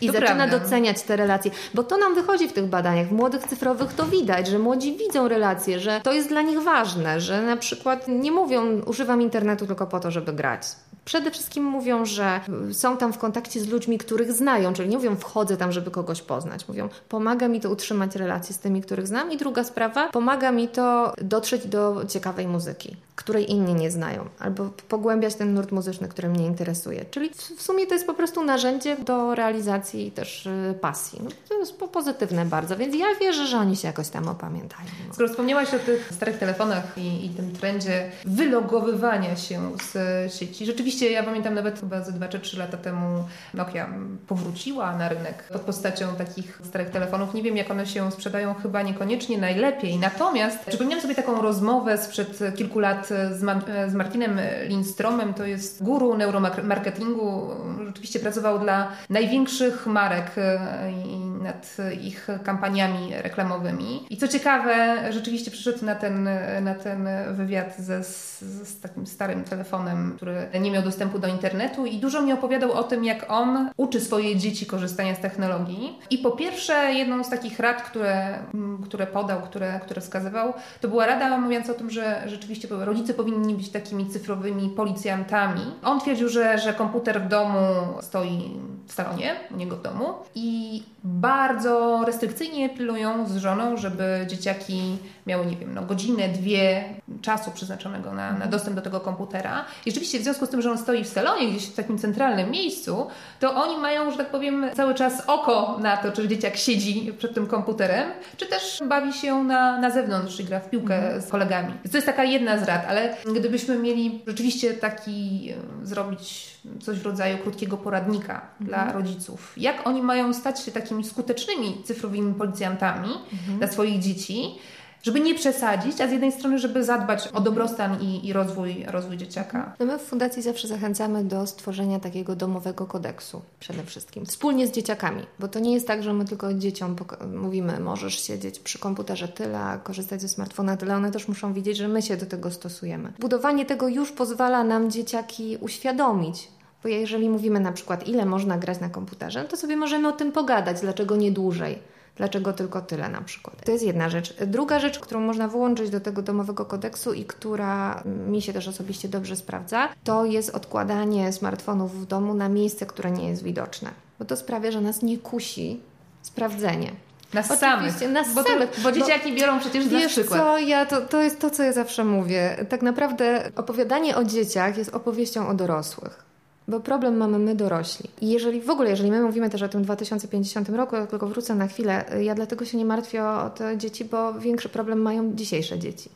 I to zaczyna prawda. doceniać te relacje, bo to nam wychodzi w tych badaniach. W młodych cyfrowych to widać, że młodzi widzą relacje, że to jest dla nich ważne, że na przykład nie mówią, używam internetu tylko po to, żeby grać. Przede wszystkim mówią, że są tam w kontakcie z ludźmi, których znają, czyli nie mówią wchodzę tam, żeby kogoś poznać. Mówią pomaga mi to utrzymać relacje z tymi, których znam. I druga sprawa, pomaga mi to dotrzeć do ciekawej muzyki, której inni nie znają, albo pogłębiać ten nurt muzyczny, który mnie interesuje. Czyli w sumie to jest po prostu narzędzie do realizacji też y, pasji. No, to jest pozytywne bardzo, więc ja wierzę, że oni się jakoś tam opamiętają. Skoro wspomniałaś o tych starych telefonach i, i tym trendzie wylogowywania się z sieci, rzeczywiście Rzeczywiście, ja pamiętam nawet chyba ze 2 czy 3 lata temu Nokia powróciła na rynek pod postacią takich starych telefonów. Nie wiem, jak one się sprzedają, chyba niekoniecznie najlepiej. Natomiast przypomniałam sobie taką rozmowę sprzed kilku lat z, Ma z Martinem Lindstromem, to jest guru neuromarketingu. Rzeczywiście pracował dla największych marek e, i nad ich kampaniami reklamowymi. I co ciekawe, rzeczywiście przyszedł na ten, na ten wywiad ze, z, z takim starym telefonem, który nie miał dostępu do internetu i dużo mi opowiadał o tym, jak on uczy swoje dzieci korzystania z technologii. I po pierwsze, jedną z takich rad, które, które podał, które, które wskazywał, to była rada mówiąca o tym, że rzeczywiście rodzice powinni być takimi cyfrowymi policjantami. On twierdził, że, że komputer w domu stoi w salonie, u niego w domu i bardzo restrykcyjnie pilują z żoną, żeby dzieciaki miały, nie wiem, no, godzinę, dwie czasu przeznaczonego na, na dostęp do tego komputera. I rzeczywiście w związku z tym, że on stoi w salonie, gdzieś w takim centralnym miejscu, to oni mają, że tak powiem, cały czas oko na to, czy dzieciak siedzi przed tym komputerem, czy też bawi się na, na zewnątrz i gra w piłkę mhm. z kolegami. to jest taka jedna z rad, ale gdybyśmy mieli rzeczywiście taki zrobić coś w rodzaju krótkiego poradnika mhm. Dla rodziców, jak oni mają stać się takimi skutecznymi cyfrowymi policjantami mhm. dla swoich dzieci, żeby nie przesadzić, a z jednej strony, żeby zadbać o dobrostan i, i rozwój, rozwój dzieciaka. No my w Fundacji zawsze zachęcamy do stworzenia takiego domowego kodeksu przede wszystkim, wspólnie z dzieciakami, bo to nie jest tak, że my tylko dzieciom mówimy, możesz siedzieć przy komputerze tyle, korzystać ze smartfona tyle, one też muszą widzieć, że my się do tego stosujemy. Budowanie tego już pozwala nam dzieciaki uświadomić, bo jeżeli mówimy na przykład, ile można grać na komputerze, no to sobie możemy o tym pogadać, dlaczego nie dłużej. Dlaczego tylko tyle na przykład? To jest jedna rzecz. Druga rzecz, którą można wyłączyć do tego domowego kodeksu i która mi się też osobiście dobrze sprawdza, to jest odkładanie smartfonów w domu na miejsce, które nie jest widoczne. Bo to sprawia, że nas nie kusi sprawdzenie. Nas samych. Nas bo, samych. bo dzieciaki bo, biorą przecież wiesz przykład. Co, ja, to, to jest to, co ja zawsze mówię. Tak naprawdę opowiadanie o dzieciach jest opowieścią o dorosłych. Bo problem mamy my dorośli. I jeżeli w ogóle, jeżeli my mówimy też o tym 2050 roku, ja tylko wrócę na chwilę, ja dlatego się nie martwię o te dzieci, bo większy problem mają dzisiejsze dzieci.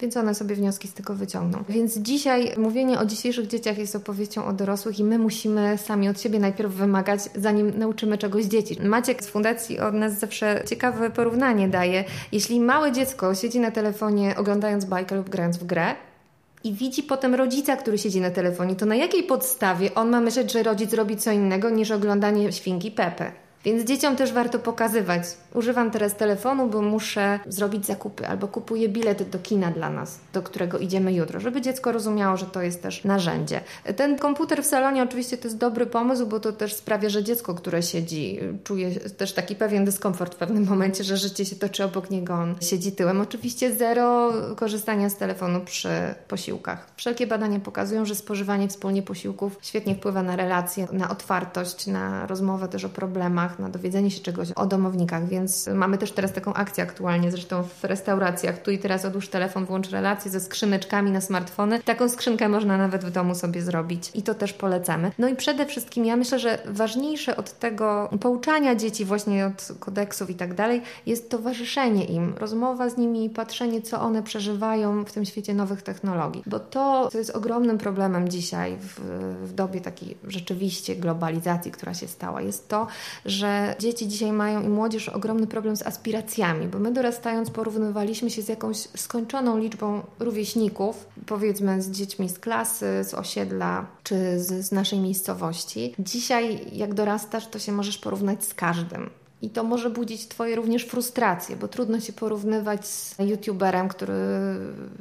Więc one sobie wnioski z tego wyciągną. Więc dzisiaj mówienie o dzisiejszych dzieciach jest opowieścią o dorosłych i my musimy sami od siebie najpierw wymagać, zanim nauczymy czegoś dzieci. Maciek z fundacji od nas zawsze ciekawe porównanie daje. Jeśli małe dziecko siedzi na telefonie oglądając bajkę lub grając w grę, i widzi potem rodzica, który siedzi na telefonie, to na jakiej podstawie on ma myśleć, że rodzic robi co innego niż oglądanie świnki Pepe? Więc dzieciom też warto pokazywać. Używam teraz telefonu, bo muszę zrobić zakupy, albo kupuję bilet do kina dla nas, do którego idziemy jutro, żeby dziecko rozumiało, że to jest też narzędzie. Ten komputer w salonie oczywiście to jest dobry pomysł, bo to też sprawia, że dziecko, które siedzi, czuje też taki pewien dyskomfort w pewnym momencie, że życie się toczy obok niego, on siedzi tyłem. Oczywiście zero korzystania z telefonu przy posiłkach. Wszelkie badania pokazują, że spożywanie wspólnie posiłków świetnie wpływa na relacje, na otwartość, na rozmowę też o problemach filmach, na dowiedzenie się czegoś o domownikach, więc mamy też teraz taką akcję aktualnie, zresztą w restauracjach. Tu i teraz odłóż telefon, włącz relację ze skrzyneczkami na smartfony. Taką skrzynkę można nawet w domu sobie zrobić i to też polecamy. No i przede wszystkim ja myślę, że ważniejsze od tego pouczania dzieci właśnie od kodeksów i tak dalej jest towarzyszenie im, rozmowa z nimi, patrzenie co one przeżywają w tym świecie nowych technologii, bo to, co jest ogromnym problemem dzisiaj w, w dobie takiej rzeczywiście globalizacji, która się stała, jest to, że dzieci dzisiaj mają i młodzież ogromny problem z aspiracjami, bo my dorastając porównywaliśmy się z jakąś skończoną liczbą rówieśników, powiedzmy z dziećmi z klasy, z osiedla czy z, z naszej miejscowości. Dzisiaj, jak dorastasz, to się możesz porównać z każdym. I to może budzić Twoje również frustracje, bo trudno się porównywać z YouTuberem, który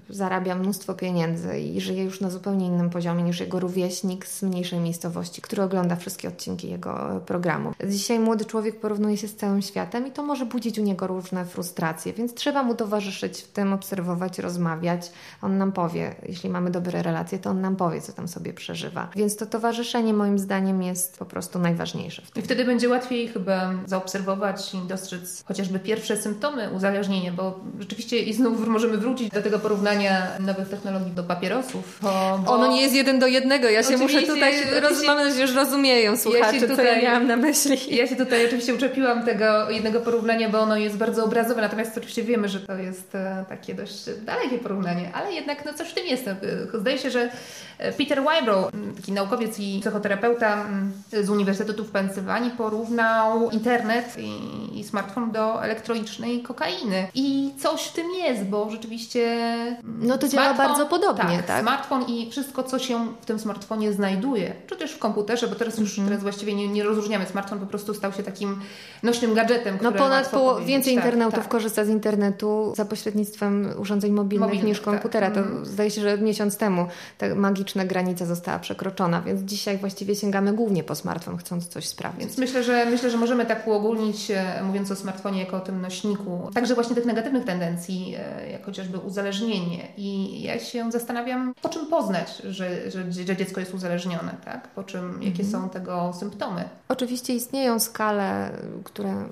zarabia mnóstwo pieniędzy i żyje już na zupełnie innym poziomie niż jego rówieśnik z mniejszej miejscowości, który ogląda wszystkie odcinki jego programu. Dzisiaj młody człowiek porównuje się z całym światem i to może budzić u niego różne frustracje, więc trzeba mu towarzyszyć w tym, obserwować, rozmawiać. On nam powie, jeśli mamy dobre relacje, to on nam powie, co tam sobie przeżywa. Więc to towarzyszenie moim zdaniem jest po prostu najważniejsze. I wtedy będzie łatwiej chyba zaobserwować i dostrzec chociażby pierwsze symptomy uzależnienia, bo rzeczywiście i znów możemy wrócić do tego porównania nowych technologii do papierosów. Bo, bo... Ono nie jest jeden do jednego. Ja się muszę tutaj, ja się, roz... już rozumieją słuchacze, ja się tutaj, co ja miałam na myśli. Ja się tutaj oczywiście uczepiłam tego jednego porównania, bo ono jest bardzo obrazowe, natomiast oczywiście wiemy, że to jest e, takie dość dalekie porównanie, ale jednak no coś w tym jest. No, zdaje się, że e, Peter Wybrow, taki naukowiec i psychoterapeuta z Uniwersytetu w Pensylwanii, porównał internet i, i smartfon do elektronicznej kokainy. I coś w tym jest, bo rzeczywiście. No to działa bardzo podobnie, tak, tak? Smartfon i wszystko, co się w tym smartfonie znajduje, czy też w komputerze, bo teraz już mm teraz właściwie nie, nie rozróżniamy. Smartfon po prostu stał się takim nośnym gadżetem. No ponad po, więcej tak, internautów tak. korzysta z internetu za pośrednictwem urządzeń mobilnych, mobilnych niż tak. komputera. To mm. zdaje się, że miesiąc temu ta magiczna granica została przekroczona, więc dzisiaj właściwie sięgamy głównie po smartfon, chcąc coś sprawdzić. Więc myślę, że myślę, że możemy tak uogólnić mówiąc o smartfonie jako o tym nośniku, także właśnie tych negatywnych tendencji, e, jak chociażby uzależnienie. I ja się zastanawiam, po czym poznać, że, że, że dziecko jest uzależnione, tak? Po czym, jakie mhm. są tego symptomy. Oczywiście istnieją skale, które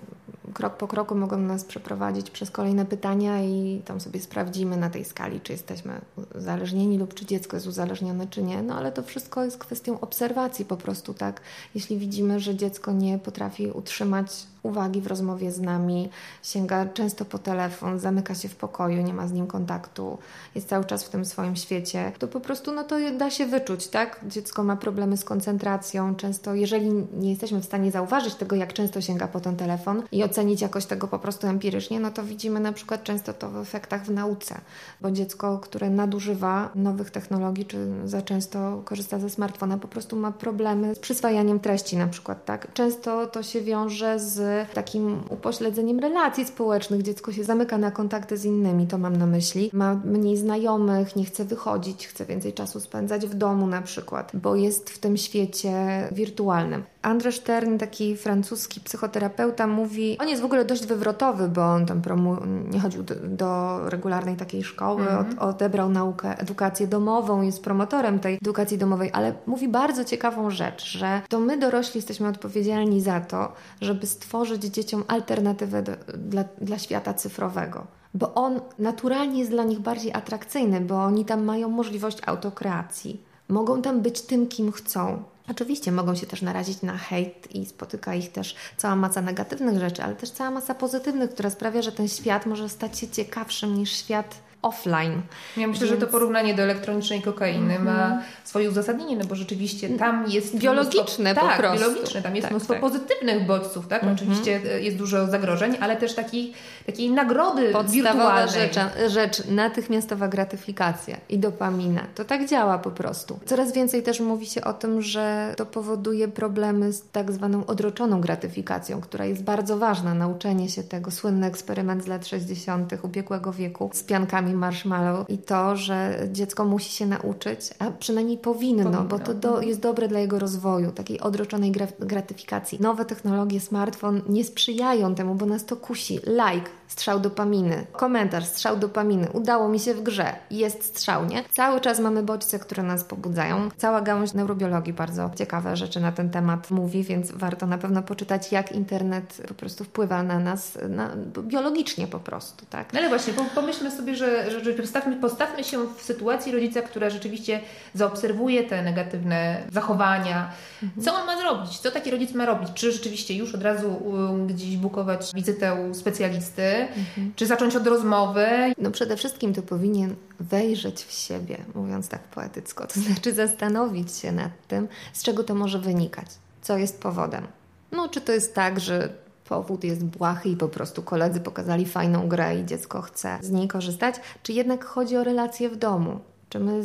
krok po kroku mogą nas przeprowadzić przez kolejne pytania i tam sobie sprawdzimy na tej skali, czy jesteśmy uzależnieni lub czy dziecko jest uzależnione, czy nie. No ale to wszystko jest kwestią obserwacji po prostu, tak? Jeśli widzimy, że dziecko nie potrafi utrzymać uwagi w rozmowie z nami, sięga często po telefon, zamyka się w pokoju, nie ma z nim kontaktu, jest cały czas w tym swoim świecie, to po prostu no to da się wyczuć, tak? Dziecko ma problemy z koncentracją, często jeżeli nie jesteśmy w stanie zauważyć tego, jak często sięga po ten telefon i ocenić jakoś tego po prostu empirycznie, no to widzimy na przykład często to w efektach w nauce, bo dziecko, które nadużywa nowych technologii, czy za często korzysta ze smartfona, po prostu ma problemy z przyswajaniem treści na przykład, tak? Często to się wiąże z takim upośledzeniem relacji społecznych. Dziecko się zamyka na kontakty z innymi, to mam na myśli. Ma mniej znajomych, nie chce wychodzić, chce więcej czasu spędzać w domu na przykład, bo jest w tym świecie wirtualnym. Andrzej Stern, taki francuski psychoterapeuta, mówi, on jest w ogóle dość wywrotowy, bo on tam promu, nie chodził do, do regularnej takiej szkoły, mm -hmm. od, odebrał naukę, edukację domową, jest promotorem tej edukacji domowej, ale mówi bardzo ciekawą rzecz, że to my dorośli jesteśmy odpowiedzialni za to, żeby stworzyć dzieciom alternatywę do, dla, dla świata cyfrowego bo on naturalnie jest dla nich bardziej atrakcyjny, bo oni tam mają możliwość autokreacji. Mogą tam być tym, kim chcą. Oczywiście mogą się też narazić na hejt i spotyka ich też cała masa negatywnych rzeczy, ale też cała masa pozytywnych, która sprawia, że ten świat może stać się ciekawszym niż świat offline. Ja myślę, Więc... że to porównanie do elektronicznej kokainy mm -hmm. ma mhm. swoje uzasadnienie, no bo rzeczywiście tam jest biologiczne mnóstwo, tak, prostu. biologiczne, tam jest tak, mnóstwo tak. pozytywnych bodźców, tak? Mm -hmm. Oczywiście e, jest dużo zagrożeń, ale też takiej, takiej nagrody Podstawowa rzecz, rzecz, natychmiastowa gratyfikacja i dopamina. To tak działa po prostu. Coraz więcej też mówi się o tym, że to powoduje problemy z tak zwaną odroczoną gratyfikacją, która jest bardzo ważna. Nauczenie się tego, słynny eksperyment z lat 60. ubiegłego wieku z piankami i marshmallow i to, że dziecko musi się nauczyć, a przynajmniej powinno, powinno. bo to do, jest dobre dla jego rozwoju, takiej odroczonej gratyfikacji. Nowe technologie, smartfon nie sprzyjają temu, bo nas to kusi. Like, strzał dopaminy, komentarz, strzał dopaminy, udało mi się w grze, jest strzał, nie? Cały czas mamy bodźce, które nas pobudzają. Cała gałąź neurobiologii bardzo ciekawe rzeczy na ten temat mówi, więc warto na pewno poczytać, jak internet po prostu wpływa na nas na, biologicznie po prostu, tak? No ale właśnie, pomyślmy sobie, że, że, że postawmy, postawmy się w sytuacji rodzica, która rzeczywiście zaobserwuje te negatywne zachowania. Mhm. Co on ma zrobić? Co taki rodzic ma robić? Czy rzeczywiście już od razu um, gdzieś bukować wizytę u specjalisty? Mhm. Czy zacząć od rozmowy? No przede wszystkim to powinien wejrzeć w siebie, mówiąc tak poetycko, to znaczy zastanowić się nad tym, z czego to może wynikać, co jest powodem. No, czy to jest tak, że powód jest błahy i po prostu koledzy pokazali fajną grę i dziecko chce z niej korzystać, czy jednak chodzi o relacje w domu? Czy my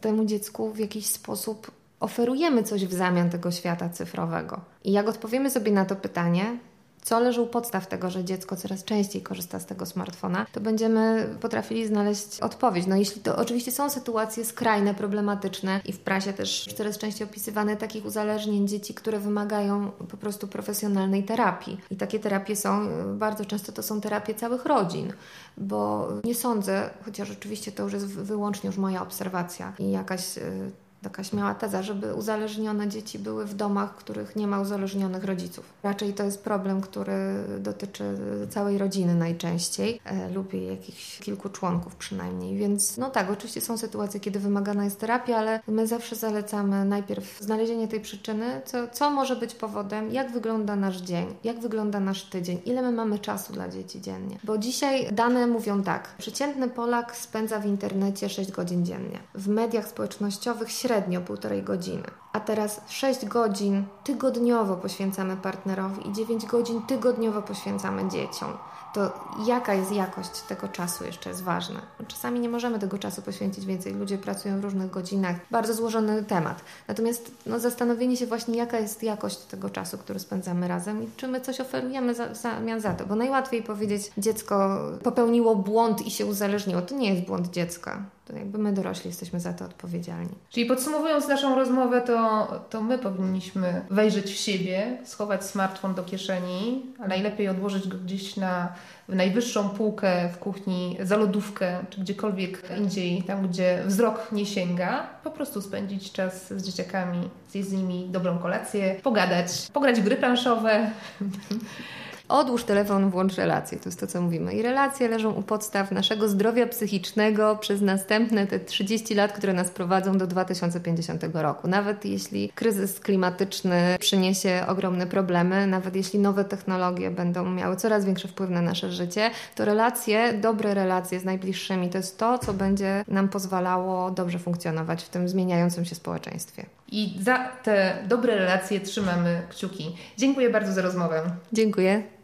temu dziecku w jakiś sposób oferujemy coś w zamian tego świata cyfrowego? I jak odpowiemy sobie na to pytanie, co leży u podstaw tego, że dziecko coraz częściej korzysta z tego smartfona, to będziemy potrafili znaleźć odpowiedź. No jeśli to oczywiście są sytuacje skrajne, problematyczne i w prasie też coraz częściej opisywane takich uzależnień dzieci, które wymagają po prostu profesjonalnej terapii. I takie terapie są, bardzo często to są terapie całych rodzin, bo nie sądzę, chociaż oczywiście to już jest wyłącznie już moja obserwacja i jakaś y, taka śmiała teza, żeby uzależnione dzieci były w domach, w których nie ma uzależnionych rodziców. Raczej to jest problem, który dotyczy całej rodziny najczęściej e, lub jakichś kilku członków przynajmniej. Więc no tak, oczywiście są sytuacje, kiedy wymagana jest terapia, ale my zawsze zalecamy najpierw znalezienie tej przyczyny, co, co może być powodem, jak wygląda nasz dzień, jak wygląda nasz tydzień, ile my mamy czasu dla dzieci dziennie. Bo dzisiaj dane mówią tak, przeciętny Polak spędza w internecie 6 godzin dziennie. W mediach społecznościowych średnio półtorej godziny. A teraz 6 godzin tygodniowo poświęcamy partnerowi i 9 godzin tygodniowo poświęcamy dzieciom to jaka jest jakość tego czasu jeszcze jest ważna. Czasami nie możemy tego czasu poświęcić więcej. Ludzie pracują w różnych godzinach. Bardzo złożony temat. Natomiast no, zastanowienie się właśnie, jaka jest jakość tego czasu, który spędzamy razem i czy my coś oferujemy za, w zamian za to. Bo najłatwiej powiedzieć, dziecko popełniło błąd i się uzależniło. To nie jest błąd dziecka. To jakby my dorośli jesteśmy za to odpowiedzialni. Czyli podsumowując naszą rozmowę, to, to my powinniśmy wejrzeć w siebie, schować smartfon do kieszeni, a najlepiej odłożyć go gdzieś na w najwyższą półkę w kuchni, za lodówkę, czy gdziekolwiek indziej, tam gdzie wzrok nie sięga, po prostu spędzić czas z dzieciakami, zjeść z nimi dobrą kolację, pogadać, pograć w gry planszowe. Odłóż telefon, włącz relacje. To jest to, co mówimy. I relacje leżą u podstaw naszego zdrowia psychicznego przez następne te 30 lat, które nas prowadzą do 2050 roku. Nawet jeśli kryzys klimatyczny przyniesie ogromne problemy, nawet jeśli nowe technologie będą miały coraz większy wpływ na nasze życie, to relacje, dobre relacje z najbliższymi to jest to, co będzie nam pozwalało dobrze funkcjonować w tym zmieniającym się społeczeństwie. I za te dobre relacje trzymamy kciuki. Dziękuję bardzo za rozmowę. Dziękuję.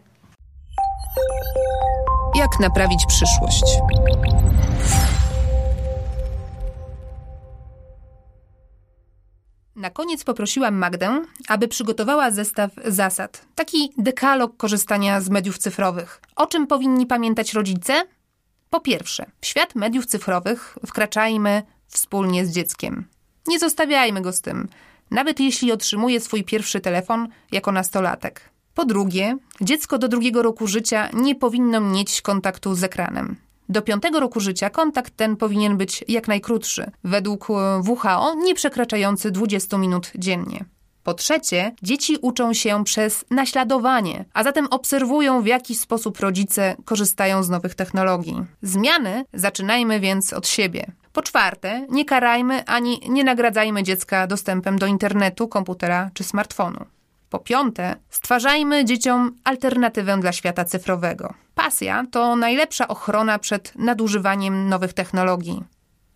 Jak naprawić przyszłość? Na koniec poprosiłam Magdę, aby przygotowała zestaw zasad, taki dekalog korzystania z mediów cyfrowych. O czym powinni pamiętać rodzice? Po pierwsze, w świat mediów cyfrowych wkraczajmy wspólnie z dzieckiem. Nie zostawiajmy go z tym, nawet jeśli otrzymuje swój pierwszy telefon jako nastolatek. Po drugie, dziecko do drugiego roku życia nie powinno mieć kontaktu z ekranem. Do piątego roku życia kontakt ten powinien być jak najkrótszy, według WHO nie przekraczający 20 minut dziennie. Po trzecie, dzieci uczą się przez naśladowanie, a zatem obserwują, w jaki sposób rodzice korzystają z nowych technologii. Zmiany zaczynajmy więc od siebie. Po czwarte, nie karajmy ani nie nagradzajmy dziecka dostępem do internetu, komputera czy smartfonu. Po piąte, stwarzajmy dzieciom alternatywę dla świata cyfrowego. Pasja to najlepsza ochrona przed nadużywaniem nowych technologii.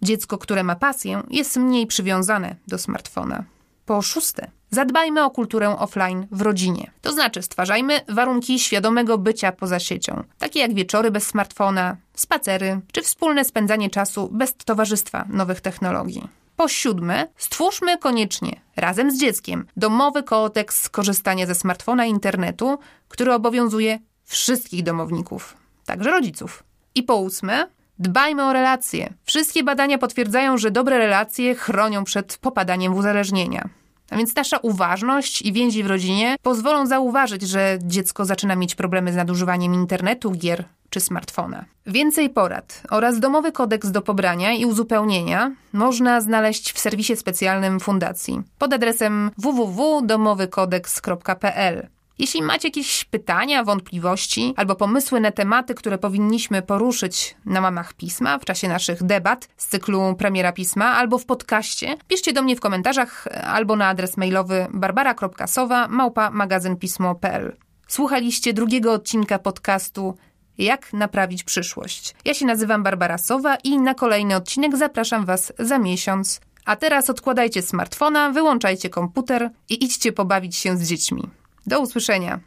Dziecko, które ma pasję, jest mniej przywiązane do smartfona. Po szóste, zadbajmy o kulturę offline w rodzinie. To znaczy, stwarzajmy warunki świadomego bycia poza siecią, takie jak wieczory bez smartfona, spacery czy wspólne spędzanie czasu bez towarzystwa nowych technologii. Po siódme, stwórzmy koniecznie, razem z dzieckiem, domowy kodeks korzystania ze smartfona i internetu, który obowiązuje wszystkich domowników, także rodziców. I po ósme, Dbajmy o relacje. Wszystkie badania potwierdzają, że dobre relacje chronią przed popadaniem w uzależnienia. A więc nasza uważność i więzi w rodzinie pozwolą zauważyć, że dziecko zaczyna mieć problemy z nadużywaniem internetu, gier czy smartfona. Więcej porad oraz domowy kodeks do pobrania i uzupełnienia można znaleźć w serwisie specjalnym Fundacji pod adresem www.domowykodeks.pl. Jeśli macie jakieś pytania, wątpliwości albo pomysły na tematy, które powinniśmy poruszyć na mamach pisma w czasie naszych debat z cyklu Premiera Pisma albo w podcaście, piszcie do mnie w komentarzach albo na adres mailowy barbara.sowa małpa magazynpismo.pl. Słuchaliście drugiego odcinka podcastu Jak naprawić przyszłość. Ja się nazywam Barbara Sowa i na kolejny odcinek zapraszam Was za miesiąc. A teraz odkładajcie smartfona, wyłączajcie komputer i idźcie pobawić się z dziećmi. Do usłyszenia.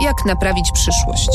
Jak naprawić przyszłość?